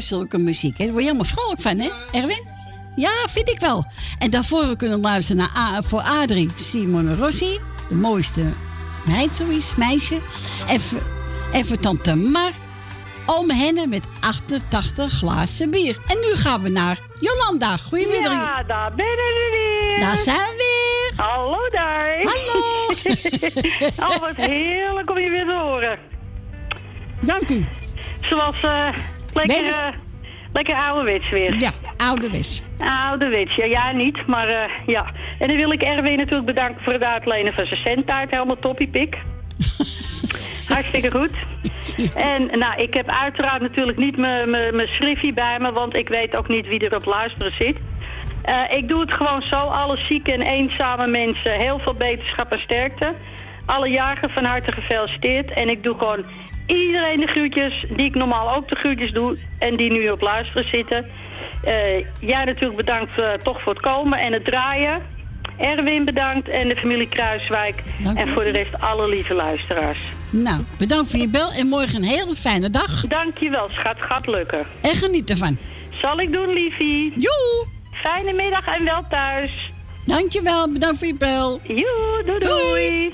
hè, zulke muziek. Hè? Daar word je helemaal vrolijk van, hè, Erwin? Ja, vind ik wel. En daarvoor we kunnen luisteren naar A- voor Adrie Simone Rossi. De mooiste meid, zo is, meisje. Even, even tante Mar. Ome Henne met 88 glazen bier. En nu gaan we naar Jolanda. Goedemiddag. Ja, daar ben ik weer. Daar zijn we weer. Hallo daar. Hallo. (laughs) oh, wat heerlijk om je weer te horen. Dank u. Zoals eh lekker, Ben je- eh, lekker ouderwets weer. Ja, ouderwets. Ouderwets, ja, ja niet, maar eh, ja. En dan wil ik Erwin natuurlijk bedanken voor het uitlenen van zijn centtaart. Helemaal toppie-pik. (laughs) Hartstikke goed. En nou, ik heb uiteraard natuurlijk niet mijn- schriftje bij me, want ik weet ook niet wie er op luisteren zit. Eh, ik doe het gewoon zo, alle zieke en eenzame mensen, heel veel beterschap en sterkte. Alle jarigen van harte gefeliciteerd. En ik doe gewoon iedereen de groetjes, die ik normaal ook de groetjes doe en die nu op luisteren zitten. Eh, jij natuurlijk bedankt eh, toch voor het komen en het draaien. Erwin bedankt en de familie Kruiswijk. Dank en voor de rest alle lieve luisteraars. Nou, bedankt voor je bel en morgen een hele fijne dag. Dankjewel, schat. Gaat lukken. En geniet ervan. Zal ik doen, liefie. Joe. Fijne middag en wel thuis. Dankjewel, bedankt voor je bel. Joe, doei doei.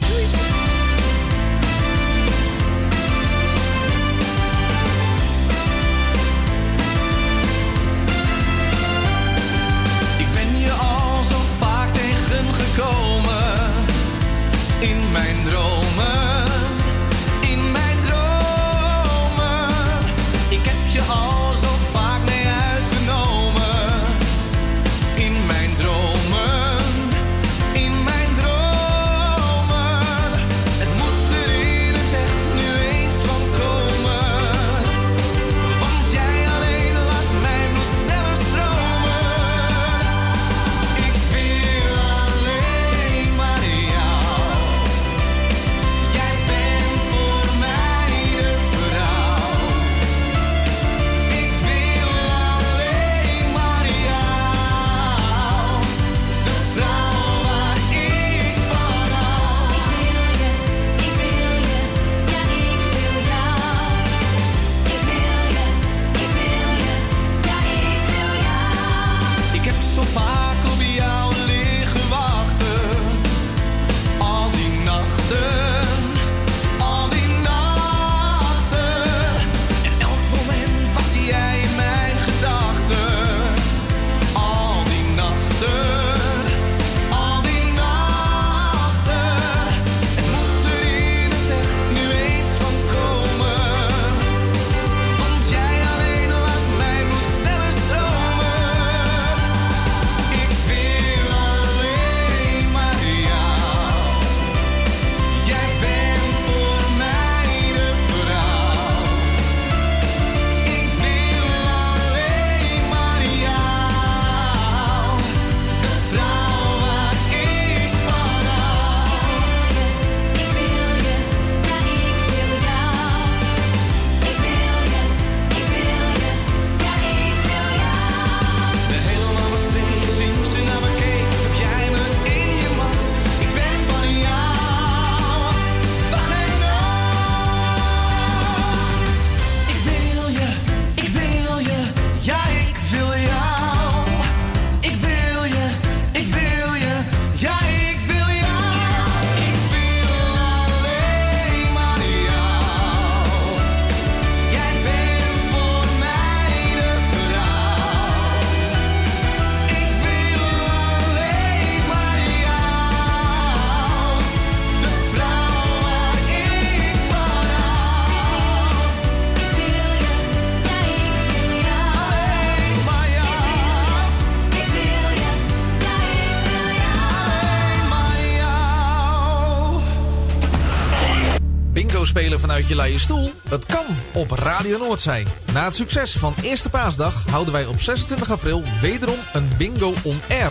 Na het succes van Eerste Paasdag houden wij op 26 april wederom een bingo on air.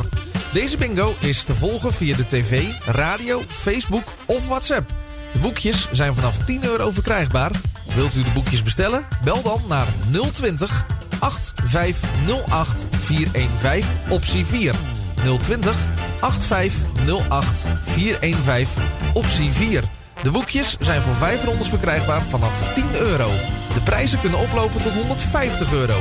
Deze bingo is te volgen via de tv, radio, Facebook of WhatsApp. De boekjes zijn vanaf 10 euro verkrijgbaar. Wilt u de boekjes bestellen? Bel dan naar 020 8508 415 optie 4. 020 8508 415 optie 4. De boekjes zijn voor 5 rondes verkrijgbaar vanaf 10 euro. De prijzen kunnen oplopen tot 150 euro.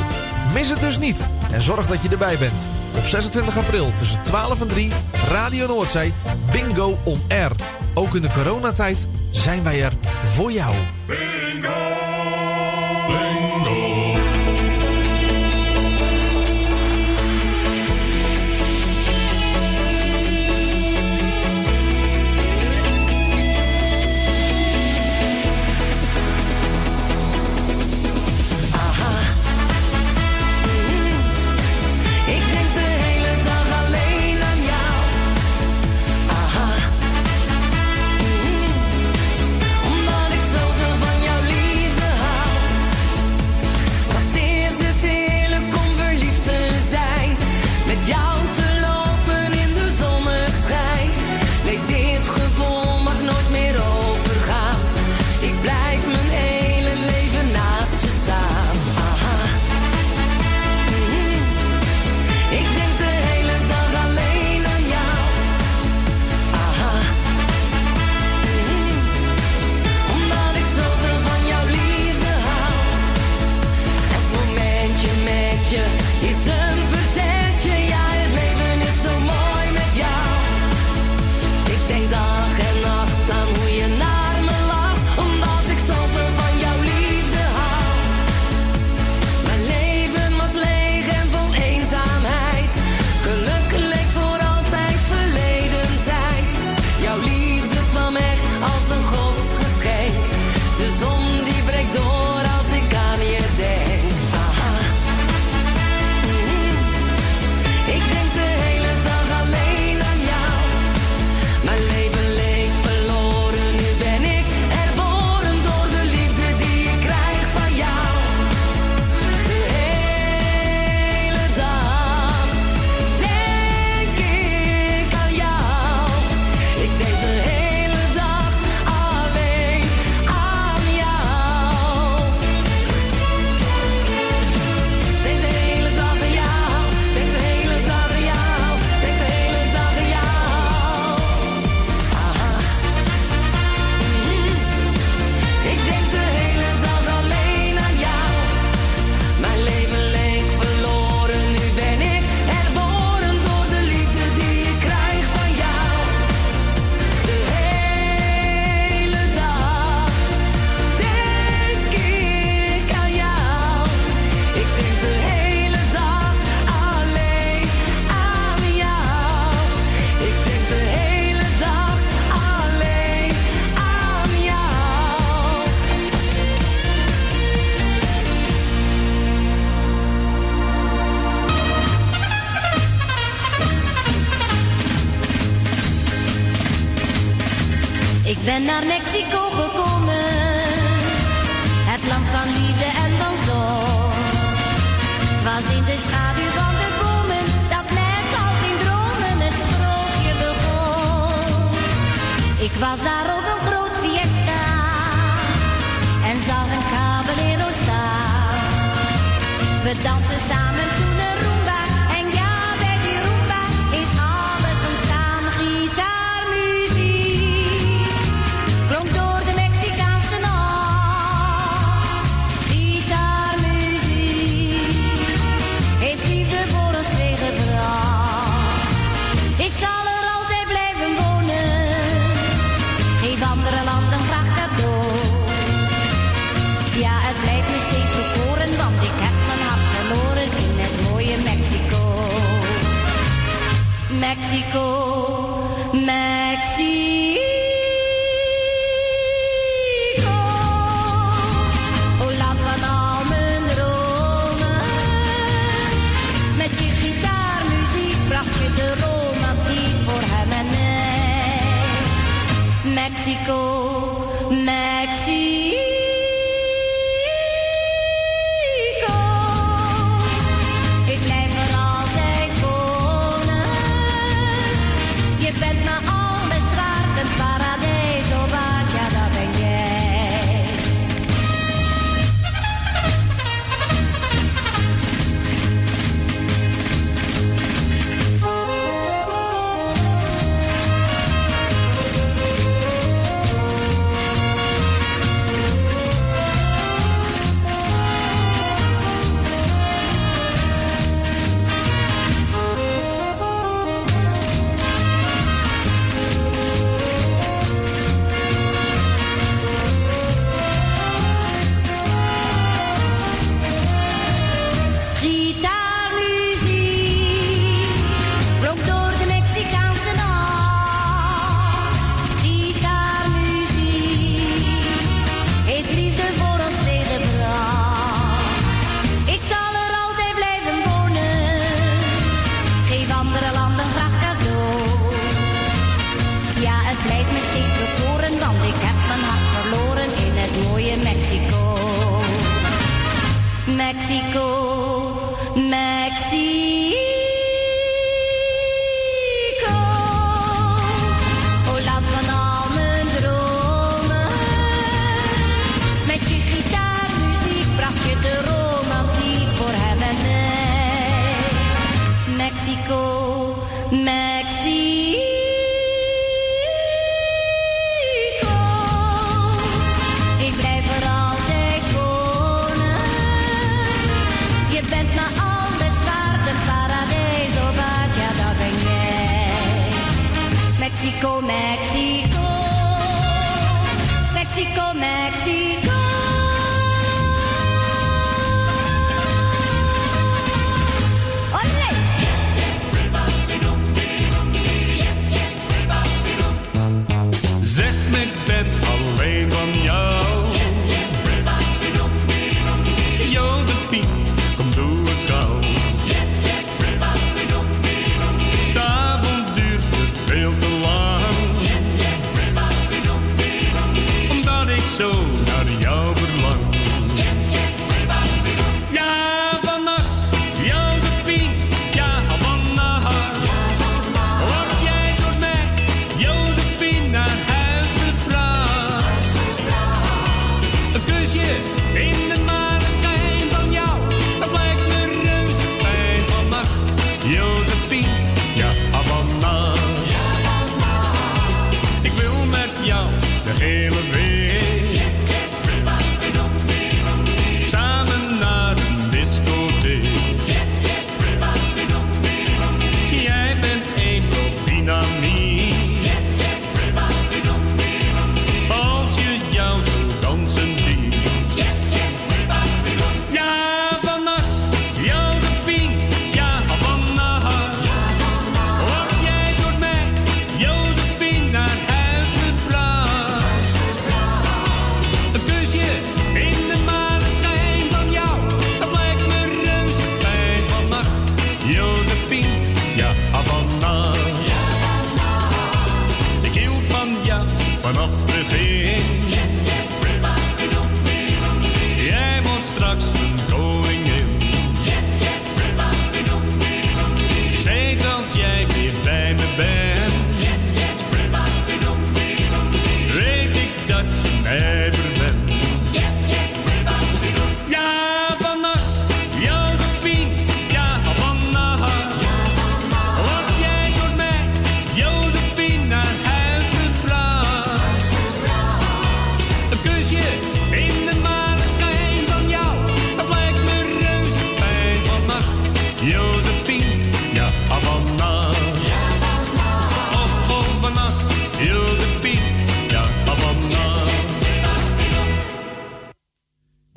Mis het dus niet en zorg dat je erbij bent. Op 26 april tussen 12 en 3, Radio Noordzee, Bingo on Air. Ook in de coronatijd zijn wij er voor jou.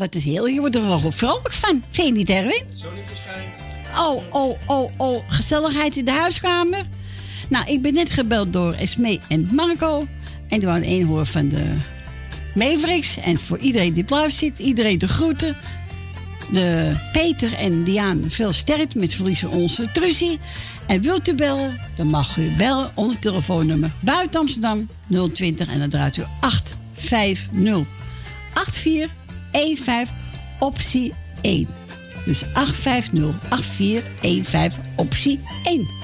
het is heel, je wordt er wel vrolijk van. Vind je niet, Erwin? niet schijnt. Oh, oh, oh, oh. Gezelligheid in de huiskamer. Nou, ik ben net gebeld door Esme en Marco. En door een hoor van de Mavericks. En voor iedereen die blauw zit, iedereen de groeten. De Peter en Diane veel sterkte met verliezen onze Truzie. En wilt u bellen, dan mag u bellen onder telefoonnummer buiten Amsterdam 020 en dan draait u 850 84 8515 optie 1. Dus 850 8415 optie 1.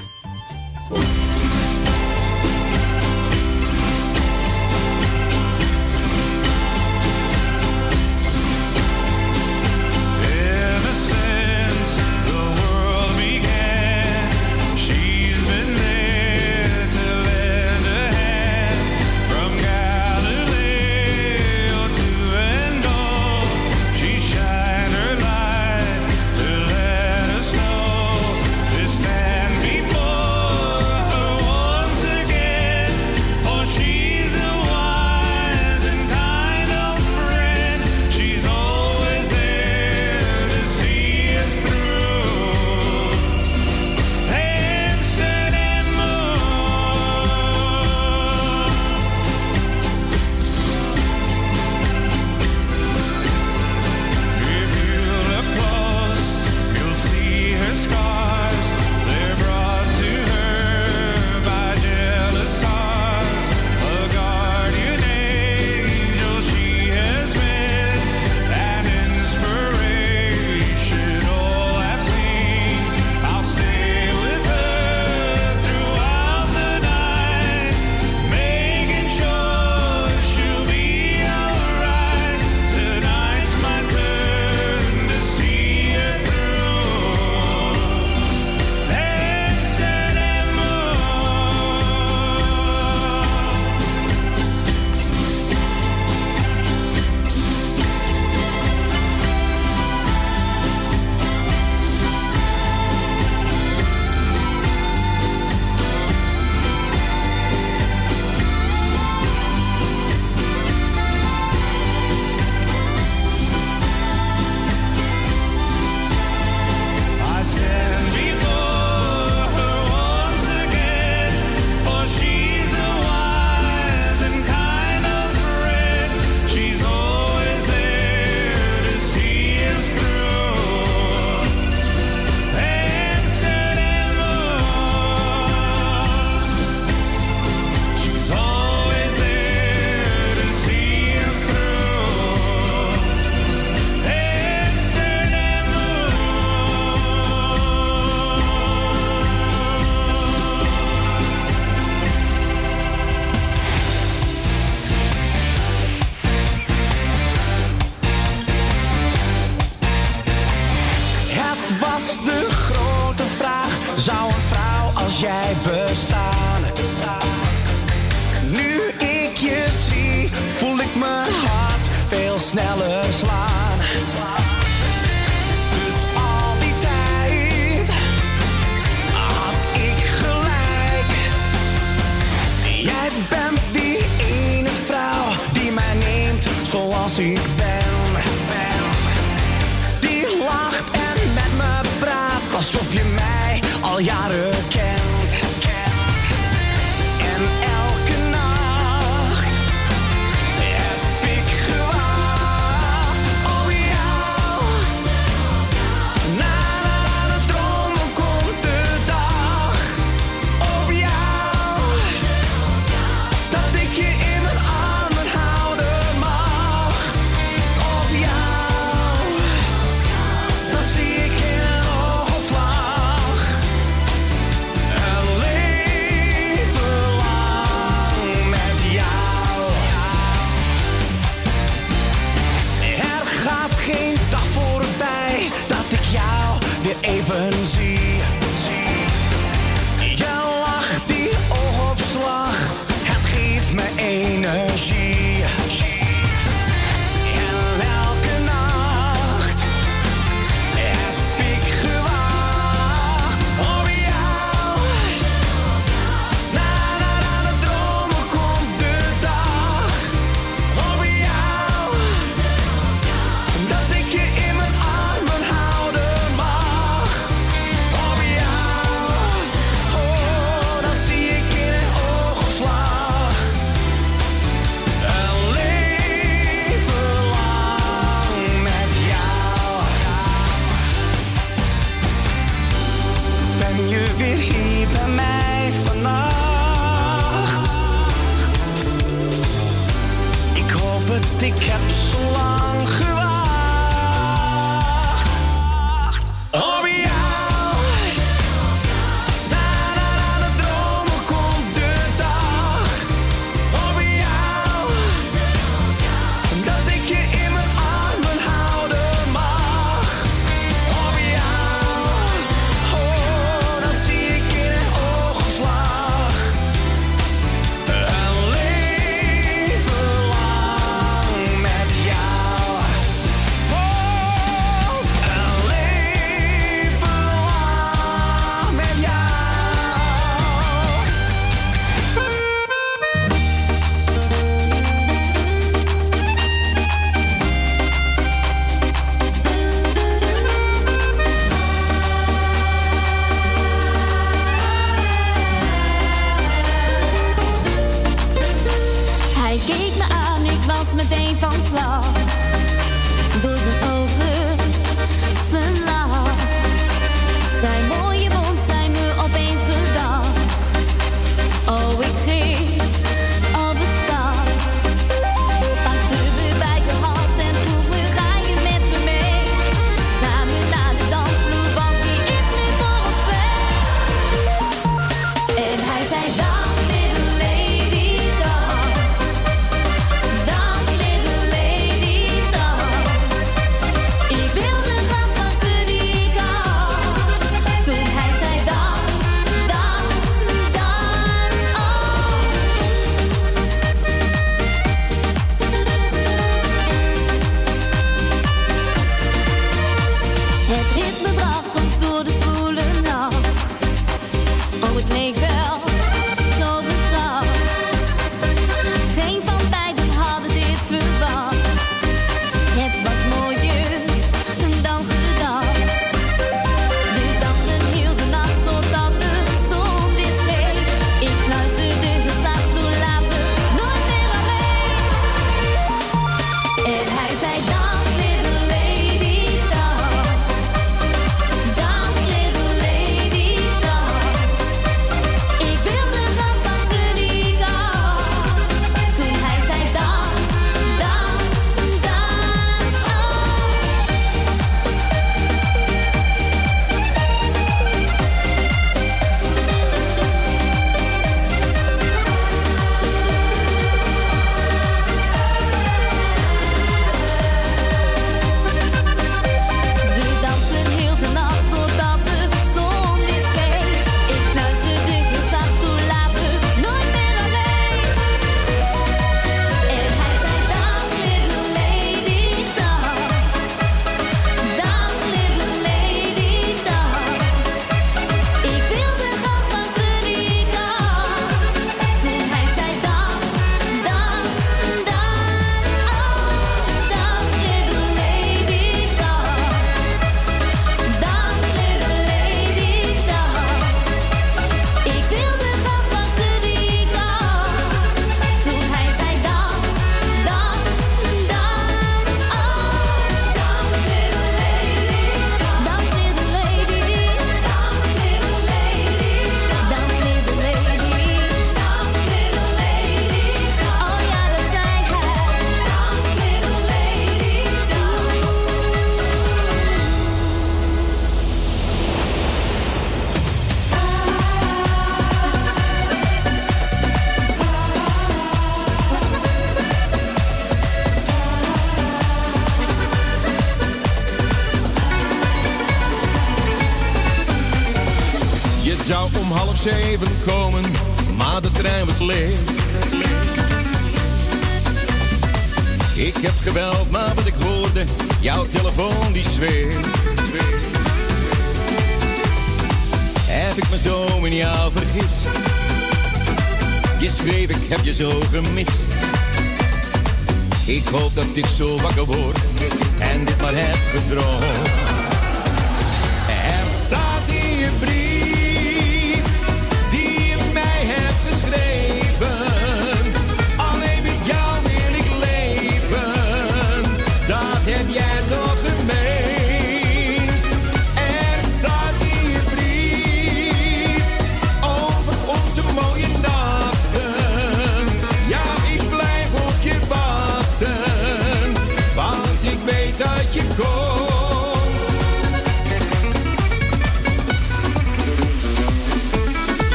Ik heb zo lang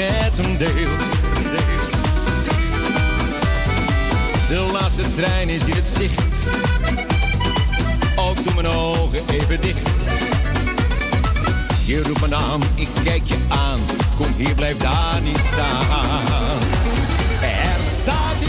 met een deel. De laatste trein is in het zicht. Ook doe mijn ogen even dicht. Je roept mijn naam, ik kijk je aan. Kom hier, blijf daar niet staan. Er staat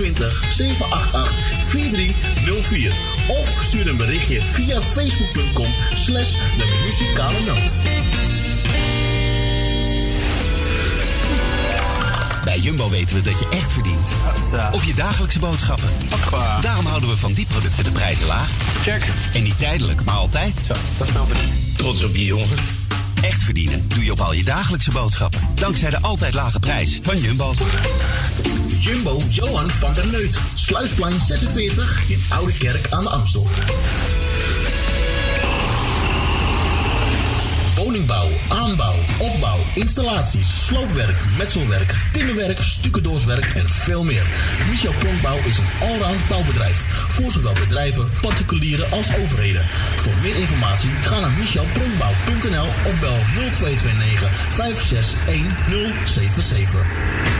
020 788 4304 of stuur een berichtje via facebook.com slash de muzikale noot. Bij Jumbo weten we dat je echt verdient. Op je dagelijkse boodschappen. Daarom houden we van die producten de prijzen laag. Check. En niet tijdelijk, maar altijd. Zo, dat is wel verdiend. Trots op je jongen. Echt verdienen doe je op al je dagelijkse boodschappen. Dankzij de altijd lage prijs van Jumbo. Jumbo Johan van der Neut. Sluisplein 46 in Oude Kerk aan de Amstel. Woningbouw, aanbouw, opbouw, installaties, sloopwerk, metselwerk, timmerwerk, stukendooswerk en veel meer. Michel Pronkbouw is een allround bouwbedrijf voor zowel bedrijven, particulieren als overheden. Voor meer informatie ga naar michelpronkbouw.nl of bel 0229 561077.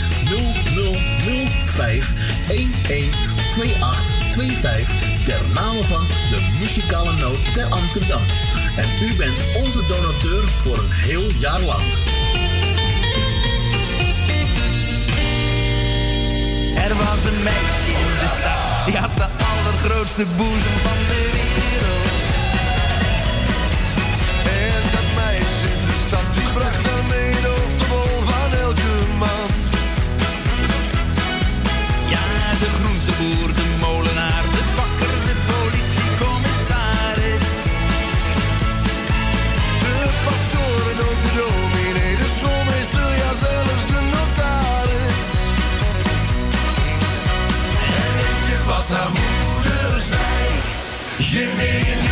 0005 112825 ter name van de muzikale noot ter Amsterdam. En u bent onze donateur voor een heel jaar lang. Er was een meisje in de stad, die had de allergrootste boezem van de wereld. En dat meisje in de stad, die bracht daarmee de hoofdrol groenteboer, de molenaar, de bakker, de politiecommissaris. De pastoor en ook de dominee, de schoolmeester, ja zelfs de notaris. En weet je wat haar moeder zei? Je niet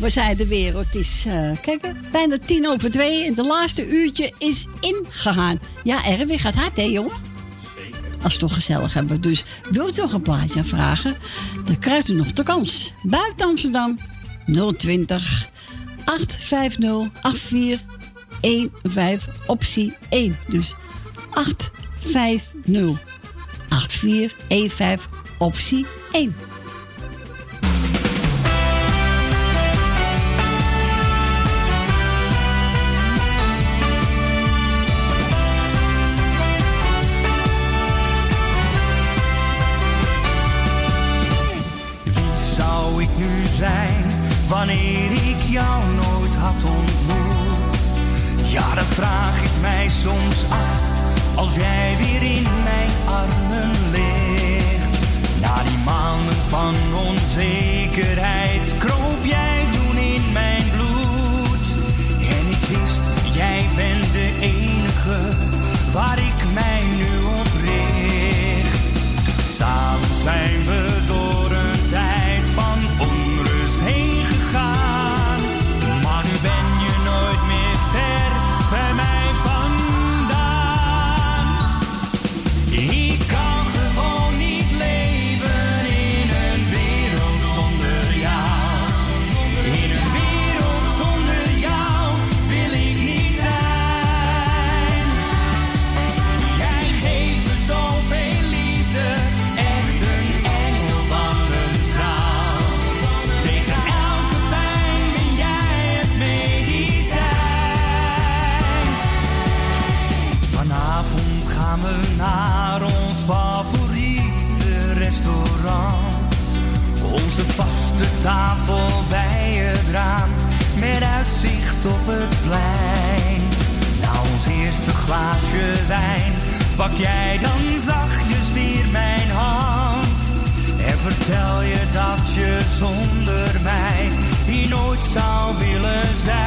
Nou, we zijn de wereld. Het is, eh, kijk, bijna tien over twee. En het laatste uurtje is ingegaan. Ja, Erwin gaat hard, hè, jongen? Als we toch gezellig hebben. Dus wilt u nog een plaatje vragen? Dan krijgt u nog de kans. Buiten Amsterdam 020 850 8415 optie 1. Dus 850 8415 optie 1. wanneer ik jou nooit had ontmoet. Ja, dat vraag ik mij soms af als jij weer in mijn armen ligt. Na die maanden van onzekerheid kroop jij toen in mijn bloed. En ik wist, jij bent de enige waar ik glaasje wijn. Pak jij dan zachtjes weer mijn hand. En vertel je dat je zonder mij hier nooit zou willen zijn.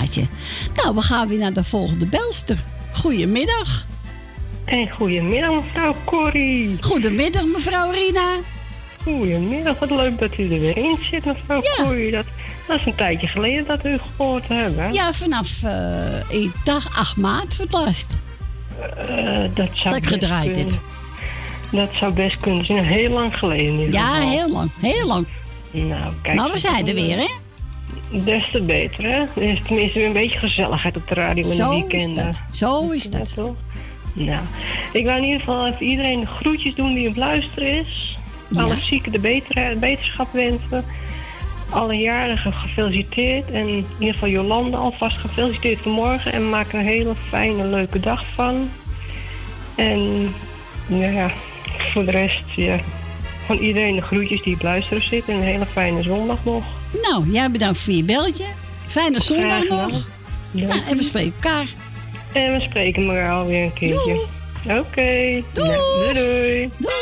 Plaatje. Nou, we gaan weer naar de volgende belster. Goedemiddag. Hey, goedemiddag mevrouw Corrie. Goedemiddag mevrouw Rina. Goedemiddag, wat leuk dat u er weer in zit mevrouw Corrie. Dat, dat is een tijdje geleden dat u gehoord hebben. Ja, vanaf eh, dag 8 maart voor het laatst. Eh, dat zou Dat ik gedraaid heb. Dat zou best kunnen zijn. Heel lang geleden in ieder Ja, geval. heel lang. Heel lang. Nou, kijk. Nou, we zijn er weer, hè? Des te beter, hè? Is tenminste weer een beetje gezelligheid op de radio in de Zo is weekenden. dat. Zo is dat. Nou, ik wil in ieder geval even iedereen de groetjes doen die op luisteren is. Alle zieken de beter, beterschap wensen. Alle jarigen gefeliciteerd. En in ieder geval Jolande alvast gefeliciteerd vanmorgen. En maak er een hele fijne, leuke dag van. En nou ja, voor de rest, ja, van iedereen de groetjes die op luisteren zit. En een hele fijne zondag nog. Nou, jij bedankt voor je beltje. Fijne zondag nog. Nou, en we spreken elkaar. En we spreken elkaar alweer een keertje. Oké. Doei. doei. doei. Ik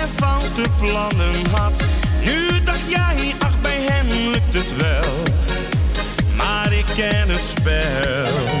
jij foute plannen had. Nu dacht jij, ach bij hem lukt het wel. Maar ik ken het spel.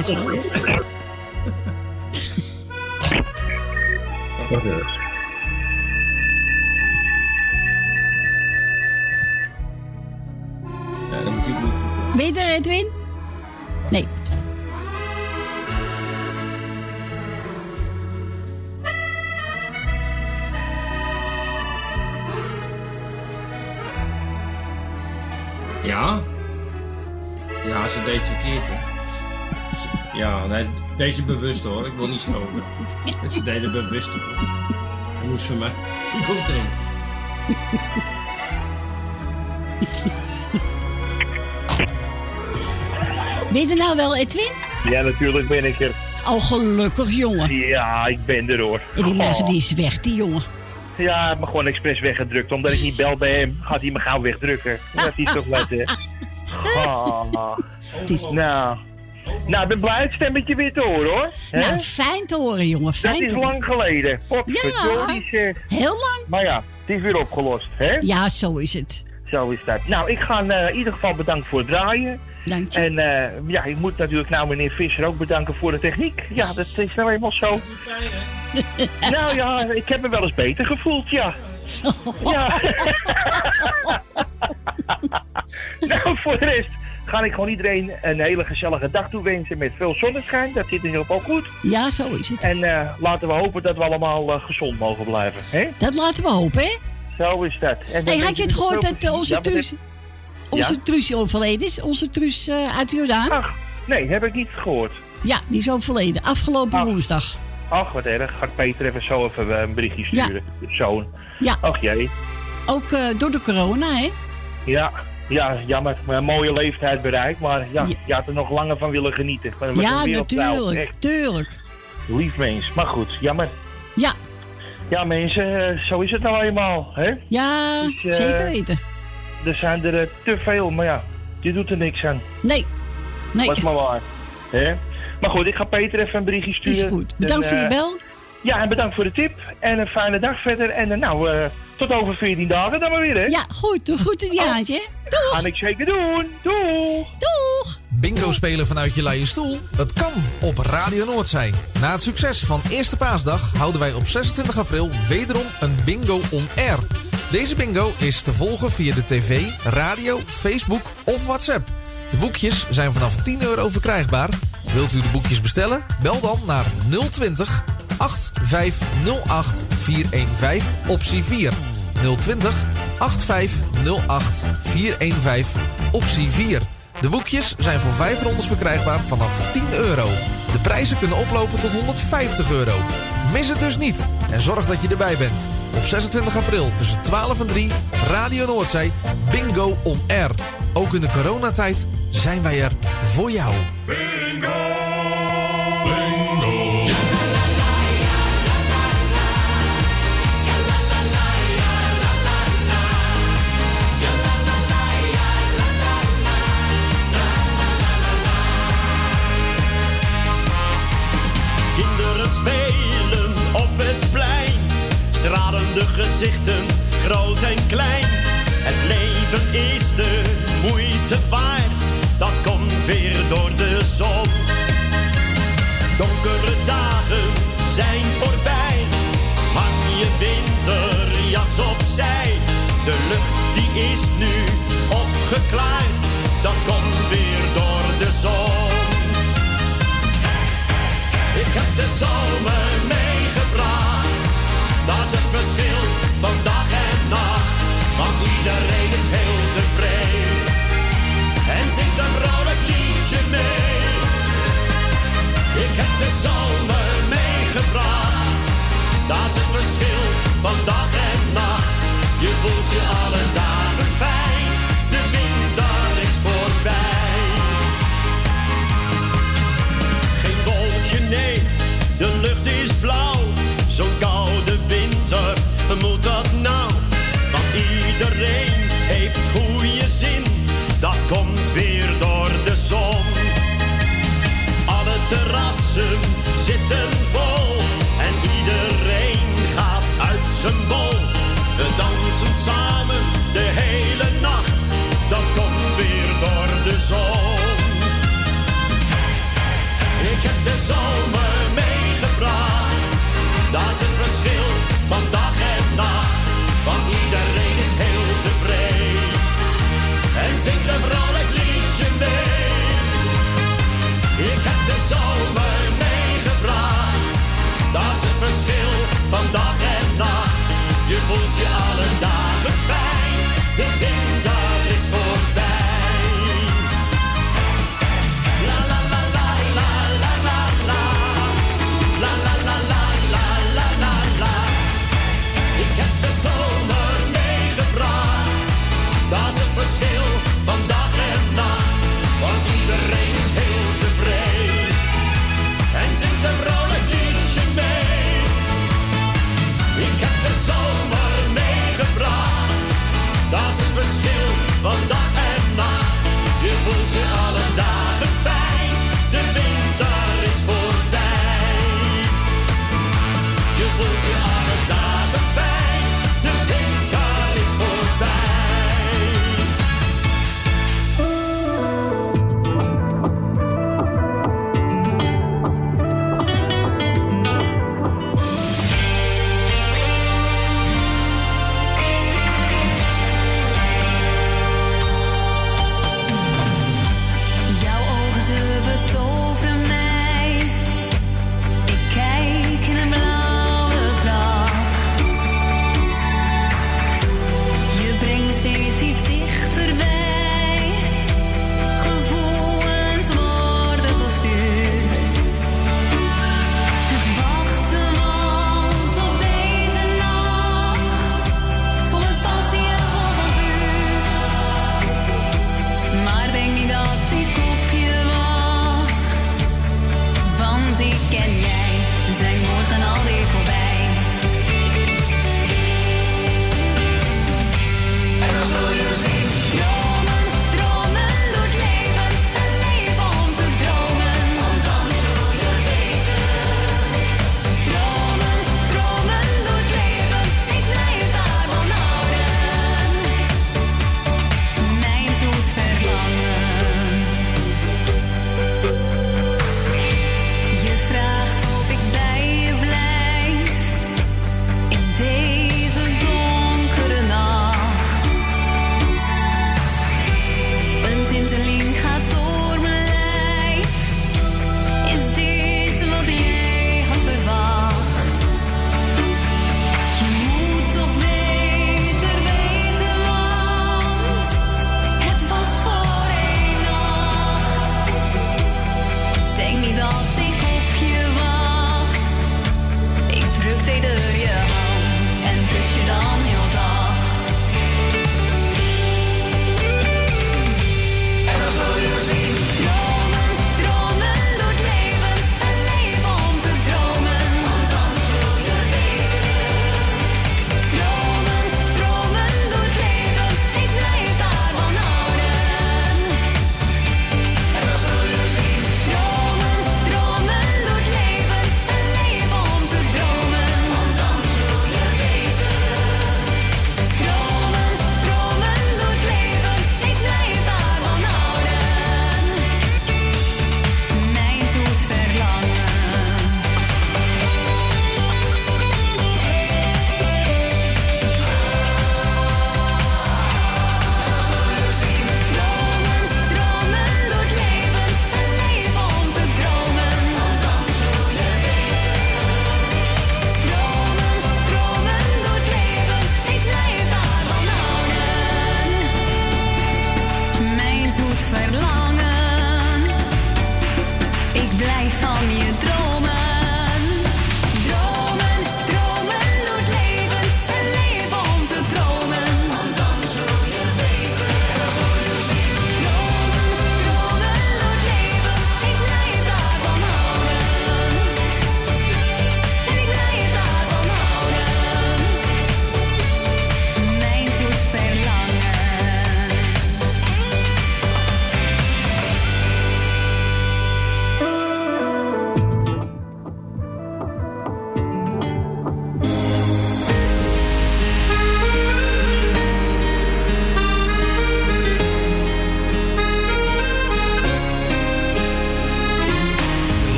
Oh, wacht Het ze deden bewust hoor. Dat moest van mij. Komt erin. Ben je er nou wel, Edwin? Ja, natuurlijk ben ik er. Al gelukkig, jongen. Ja, ik ben er hoor. En die Oh. die is weg, die jongen. Ja, hij heeft me gewoon expres weggedrukt. Omdat ik niet bel bij hem, gaat hij me gauw wegdrukken. Dat (laughs) is toch wat, hè? Oh. Nou. Nou, ik ben blij het stemmetje weer te horen, hoor. Nou, fijn te horen, jongen. Fijn Dat is lang geleden. Potverdorie, zeg. Heel lang. Maar ja, het is weer opgelost, hè? Ja, zo is het. Zo is dat. Nou, ik ga eh, in ieder geval bedanken voor het draaien. Dank je. En eh, ja, ik moet natuurlijk nou meneer Visser ook bedanken voor de techniek. Ja, dat is nou eenmaal zo. (laughs) nou ja, ik heb me wel eens beter gevoeld, ja. (laughs) Ja. (laughs) nou, voor de rest ga ik gewoon iedereen een hele gezellige dag toewensen met veel zonneschijn. Dat zit in ieder geval goed. Ja, zo is het. En eh, laten we hopen dat we allemaal eh, gezond mogen blijven. Hè? Dat laten we hopen, hè? Zo is dat. En Hey, had je het gehoord veel dat eh, onze. Ja, Truus... Onze Ja? Truus overleden is? Onze Truus eh, uit Jordaan? Ach, nee, heb ik niet gehoord. Ja, die is overleden. Afgelopen woensdag. Ach, wat erg. Ga ik Peter even zo even eh, een berichtje sturen. De zoon. Ja. Ach jee. Ook eh, door de corona, hè? Ja, ja, jammer. Een mooie leeftijd bereikt. Maar ja, je had er nog langer van willen genieten. Ja, natuurlijk. Echt Tuurlijk. lief mens. Maar goed, jammer. Ja. Ja, mensen, eh, zo is het nou eenmaal. Hè? Ja, Dus, eh, zeker weten. Er zijn er eh, te veel, maar ja, je doet er niks aan. Nee. Nee. Dat is maar waar. Hè? Maar goed, ik ga Peter even een berichtje sturen. Is goed. Bedankt En, voor je bel. Ja, en bedankt voor de tip. En een fijne dag verder. En nou, tot over 14 dagen dan maar weer, hè? Ja, goed. Doe goed die haantje, hè? Doeg! Ga ik zeker doen. Doeg! Doeg! Bingo spelen vanuit je luie stoel? Het kan op Radio Noordzij. Na het succes van Eerste Paasdag houden wij op 26 april wederom een bingo on air. Deze bingo is te volgen via de tv, radio, Facebook of WhatsApp. De boekjes zijn vanaf 10 euro verkrijgbaar. Wilt u de boekjes bestellen? Bel dan naar 020 8508 415 optie 4. 020 8508 415 optie 4. De boekjes zijn voor 5 rondes verkrijgbaar vanaf 10 euro. De prijzen kunnen oplopen tot 150 euro. Mis het dus niet en zorg dat je erbij bent. Op 26 april tussen 12 en 3 Radio Noordzee Bingo on Air. Ook in de coronatijd zijn wij er voor jou. Kinderen stralende gezichten, groot en klein. Het leven is de moeite waard, dat komt weer door de zon. Donkere dagen zijn voorbij, hang je winterjas opzij. De lucht die is nu opgeklaard, dat komt weer door de zon. Ik heb de zomer meegebracht.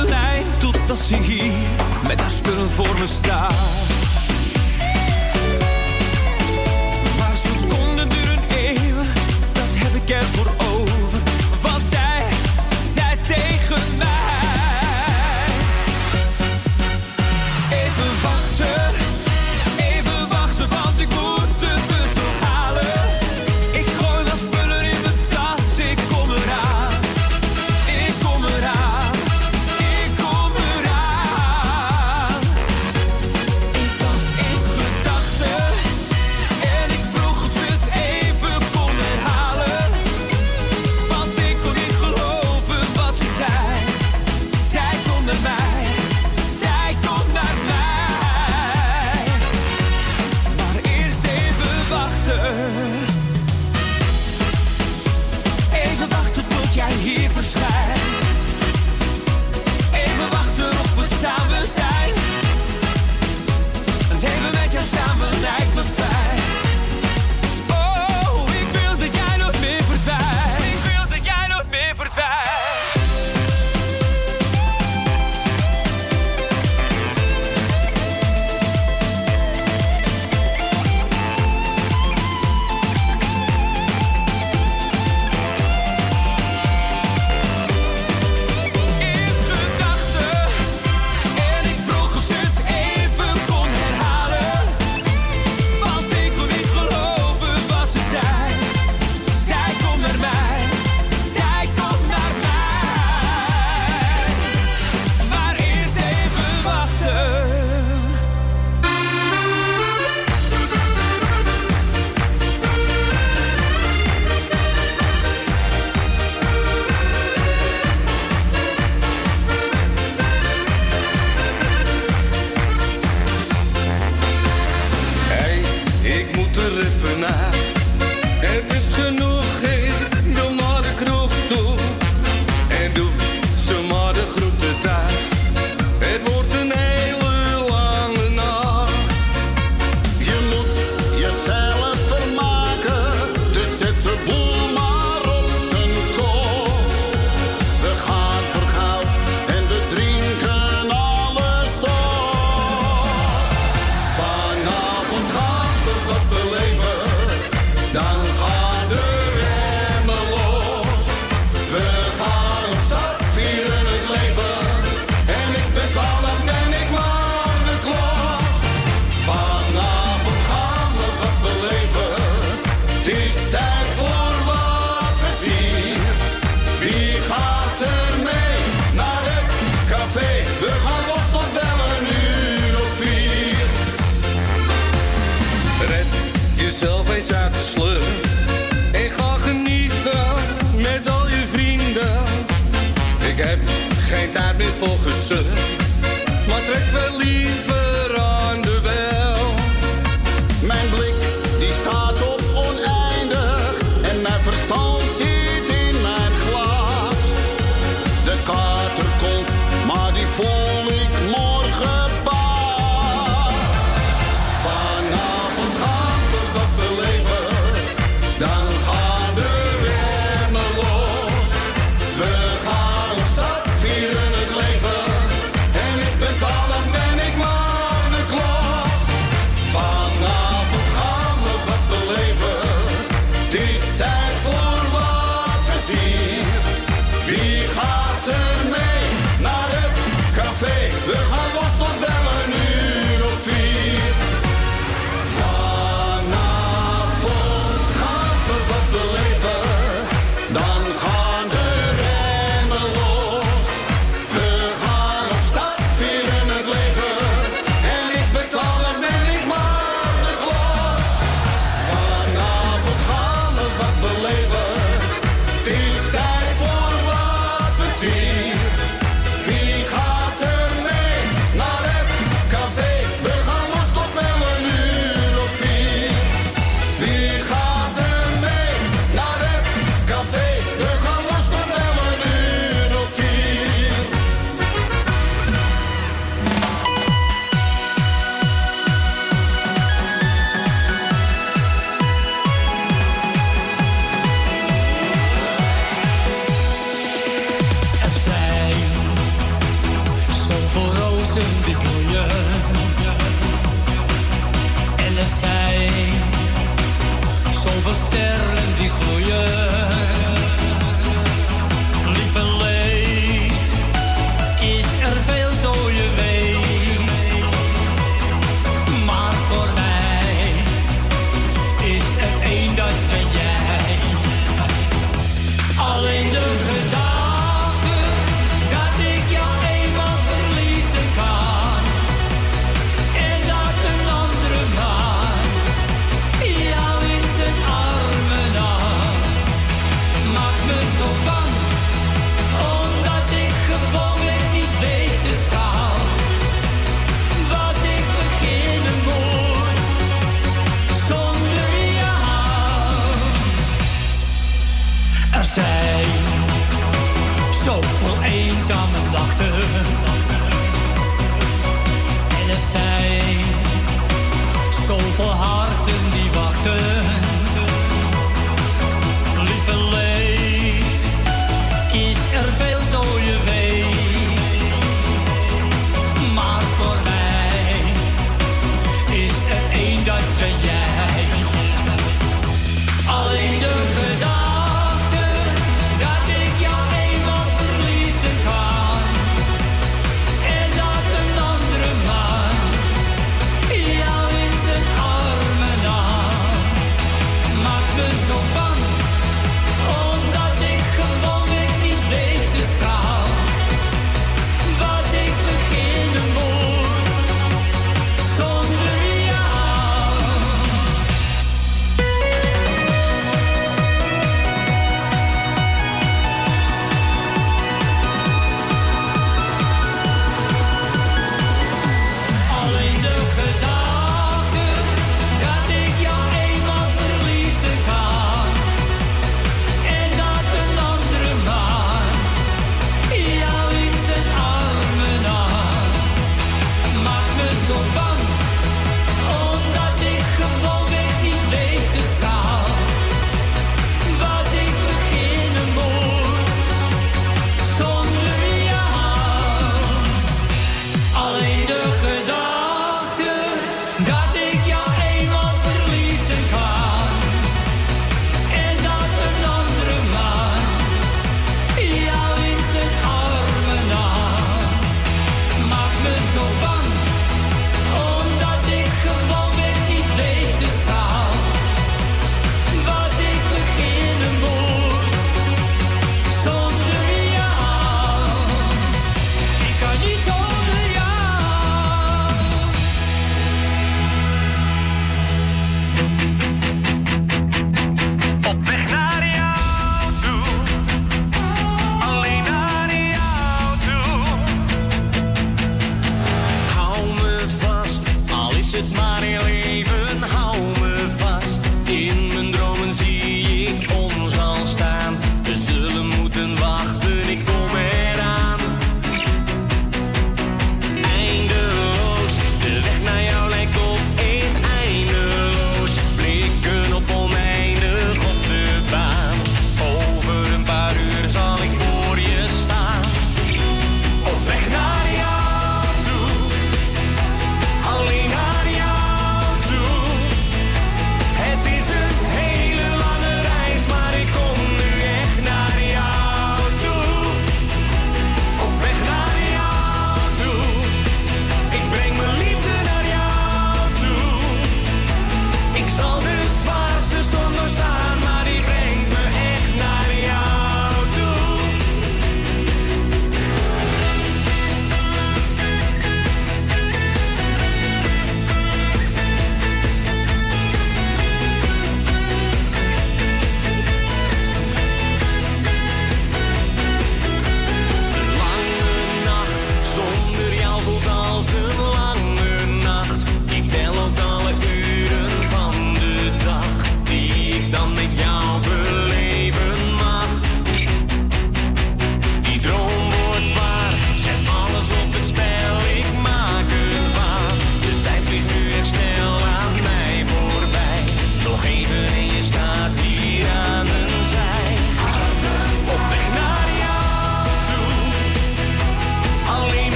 de lijn totdat ze hier met haar spullen voor me staat. Maar seconden duren eeuwen, dat heb ik er voor over.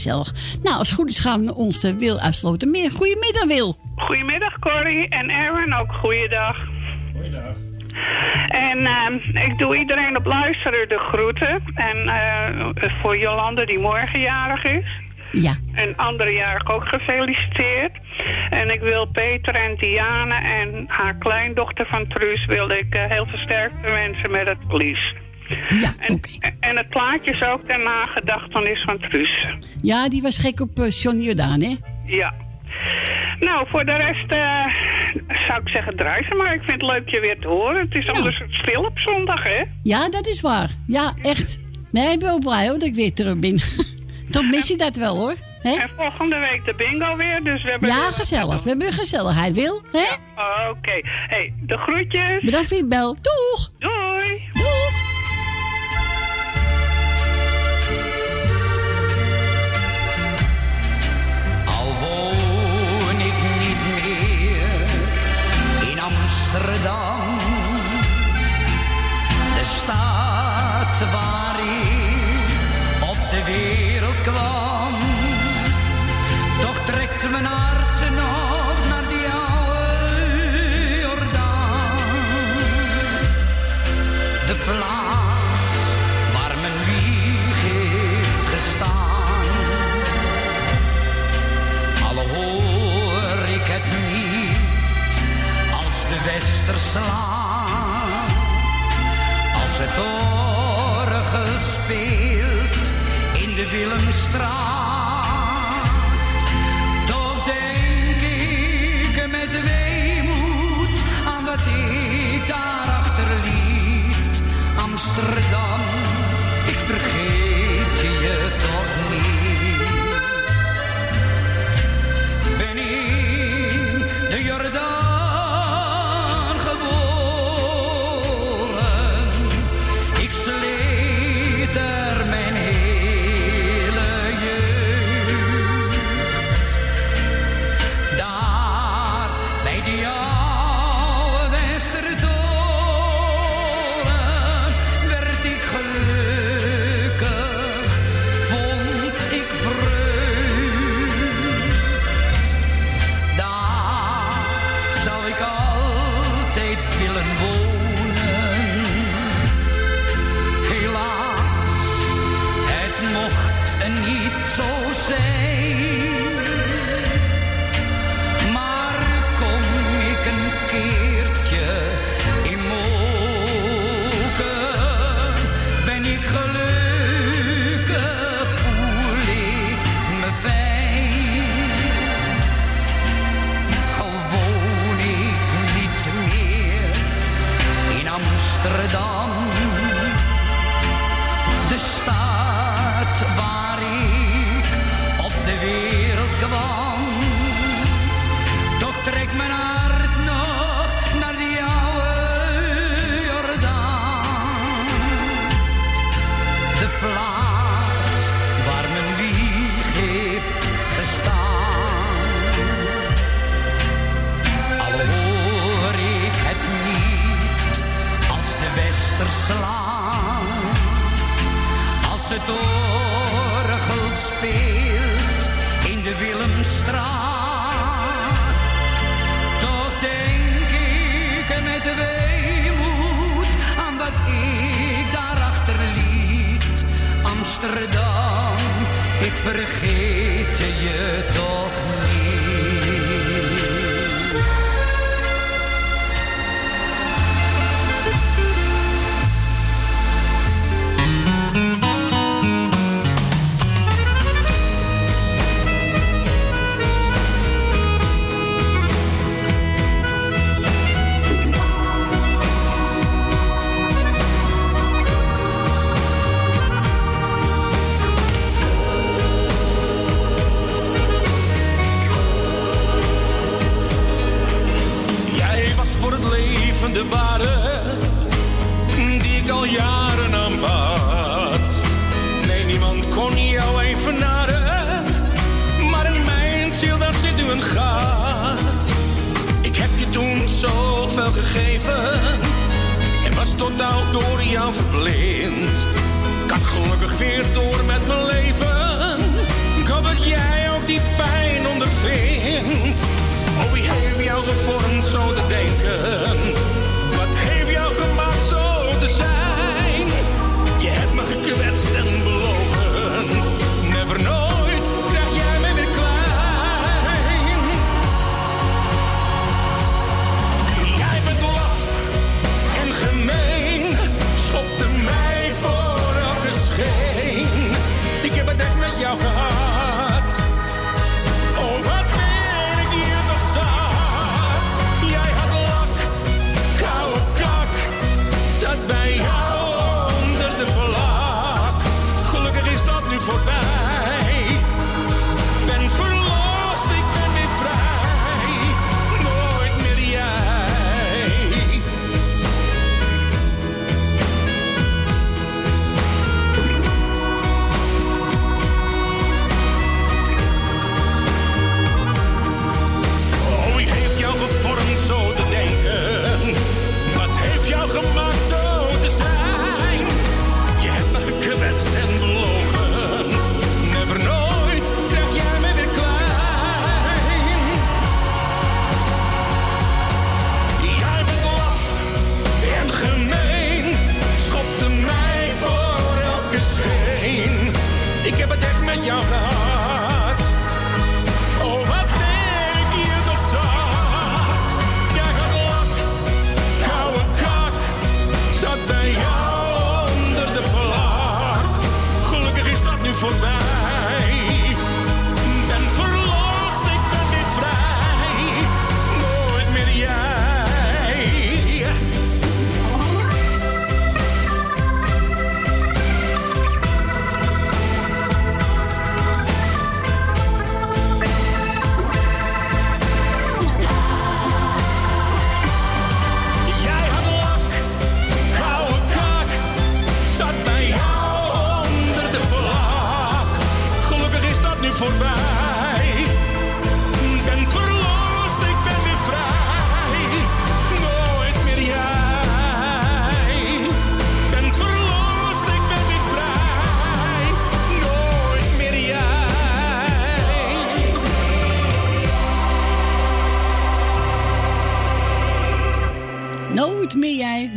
Gezellig. Nou, als het goed is gaan we naar ons de Wil uitsloten meer. Goedemiddag, Wil. Goedemiddag Corrie en Erwin, ook goeiedag. Goeiedag. En ehm, ik doe iedereen op luisteren de groeten. En eh, voor Jolande die morgen jarig is. Ja. En andere jarig ook gefeliciteerd. En ik wil Peter en Diane en haar kleindochter van Truus... wil ik eh, heel versterkte wensen met het verlies. Ja, (laughs) en, en het plaatje is ook ter nagedachtenis van Truus. Ja, die was gek op uh, Johnny Jordaan, hè? Ja. Nou, voor de rest eh, zou ik zeggen ze maar. Ik vind het leuk je weer te horen. Het is anders stil op zondag, hè? Ja, dat is waar. Ja, echt. Nee, ik ben ook blij hoor dat ik weer terug ben. (laughs) Dan mis je dat wel hoor. Hè? En volgende week de bingo weer, dus we hebben... Ja, weer- gezellig. We hebben gezelligheid, Wil. Hè? Oké. hey, de groetjes. Bedankt voor je bel. Doeg! Doei! feeling al jaren aan bad. Nee, niemand kon jou even maar in mijn ziel dat zit nu een gat. Ik heb je toen zoveel gegeven en was totaal door jou verblind. Kan gelukkig weer door met mijn leven. Ik hoop dat jij ook die pijn ondervindt. Oh, wie heeft jou gevormd zo te denken? Wat heeft jou gemaakt zo te zijn? to abstain.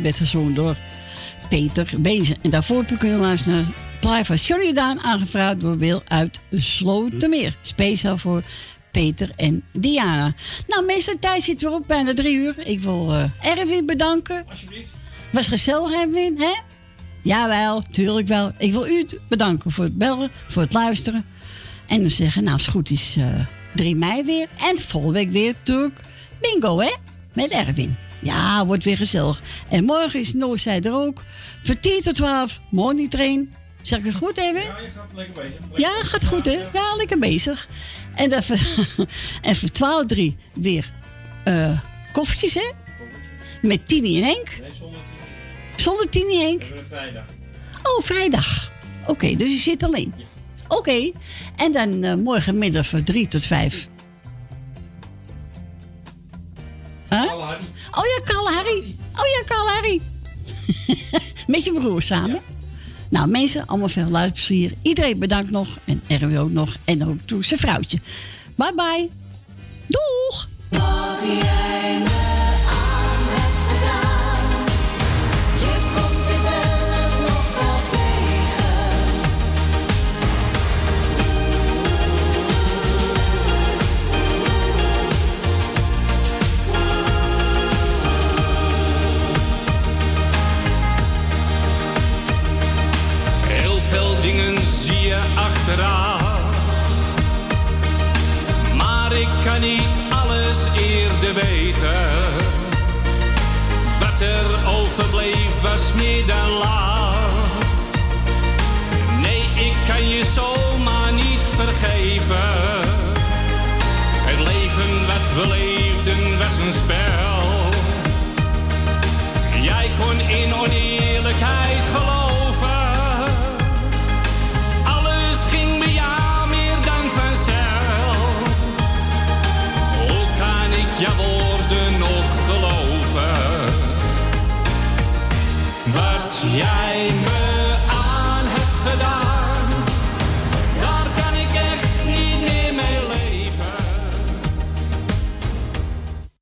Werd gezongen door Peter Bezen. En daarvoor heb je kunnen luisteren naar Plaai van Johnny Daan, aangevraagd door Wil uit Slotermeer. Speciaal voor Peter en Diana. Nou, meester tijd zit weer op, bijna drie uur. Ik wil eh Erwin bedanken. Alsjeblieft. Was gezellig, Erwin, hè? Jawel, tuurlijk wel. Ik wil u bedanken voor het bellen, voor het luisteren. En dan zeggen, nou, als het goed is, eh 3 mei weer. En volgende week weer natuurlijk bingo, hè? Met Erwin. Ja, wordt weer gezellig. En morgen is Noorzij er ook. Van 10 tot 12, morning train. Zeg ik het goed, Erwin? Ja, je gaat lekker bezig. Ja, gaat goed, hè? Ja, lekker bezig. En, dan voor, (laughs) en voor 12, 3 weer eh koffertjes, hè? Met Tini en Henk. Nee, zonder Zonder Tini en Henk. We vrijdag. Oh, vrijdag. Oké, dus je zit alleen. Oké. En dan eh, morgenmiddag van 3 tot 5. Huh? Harry. Oh ja, Kalahari. Oh ja, Kalahari. (laughs) Met je broer samen. Nou, mensen, allemaal veel luisterplezier. Iedereen bedankt nog. En Erwin ook nog. En ook toe zijn vrouwtje. Bye bye. Doeg! Eerder weten. Wat er overbleef was meer dan laf.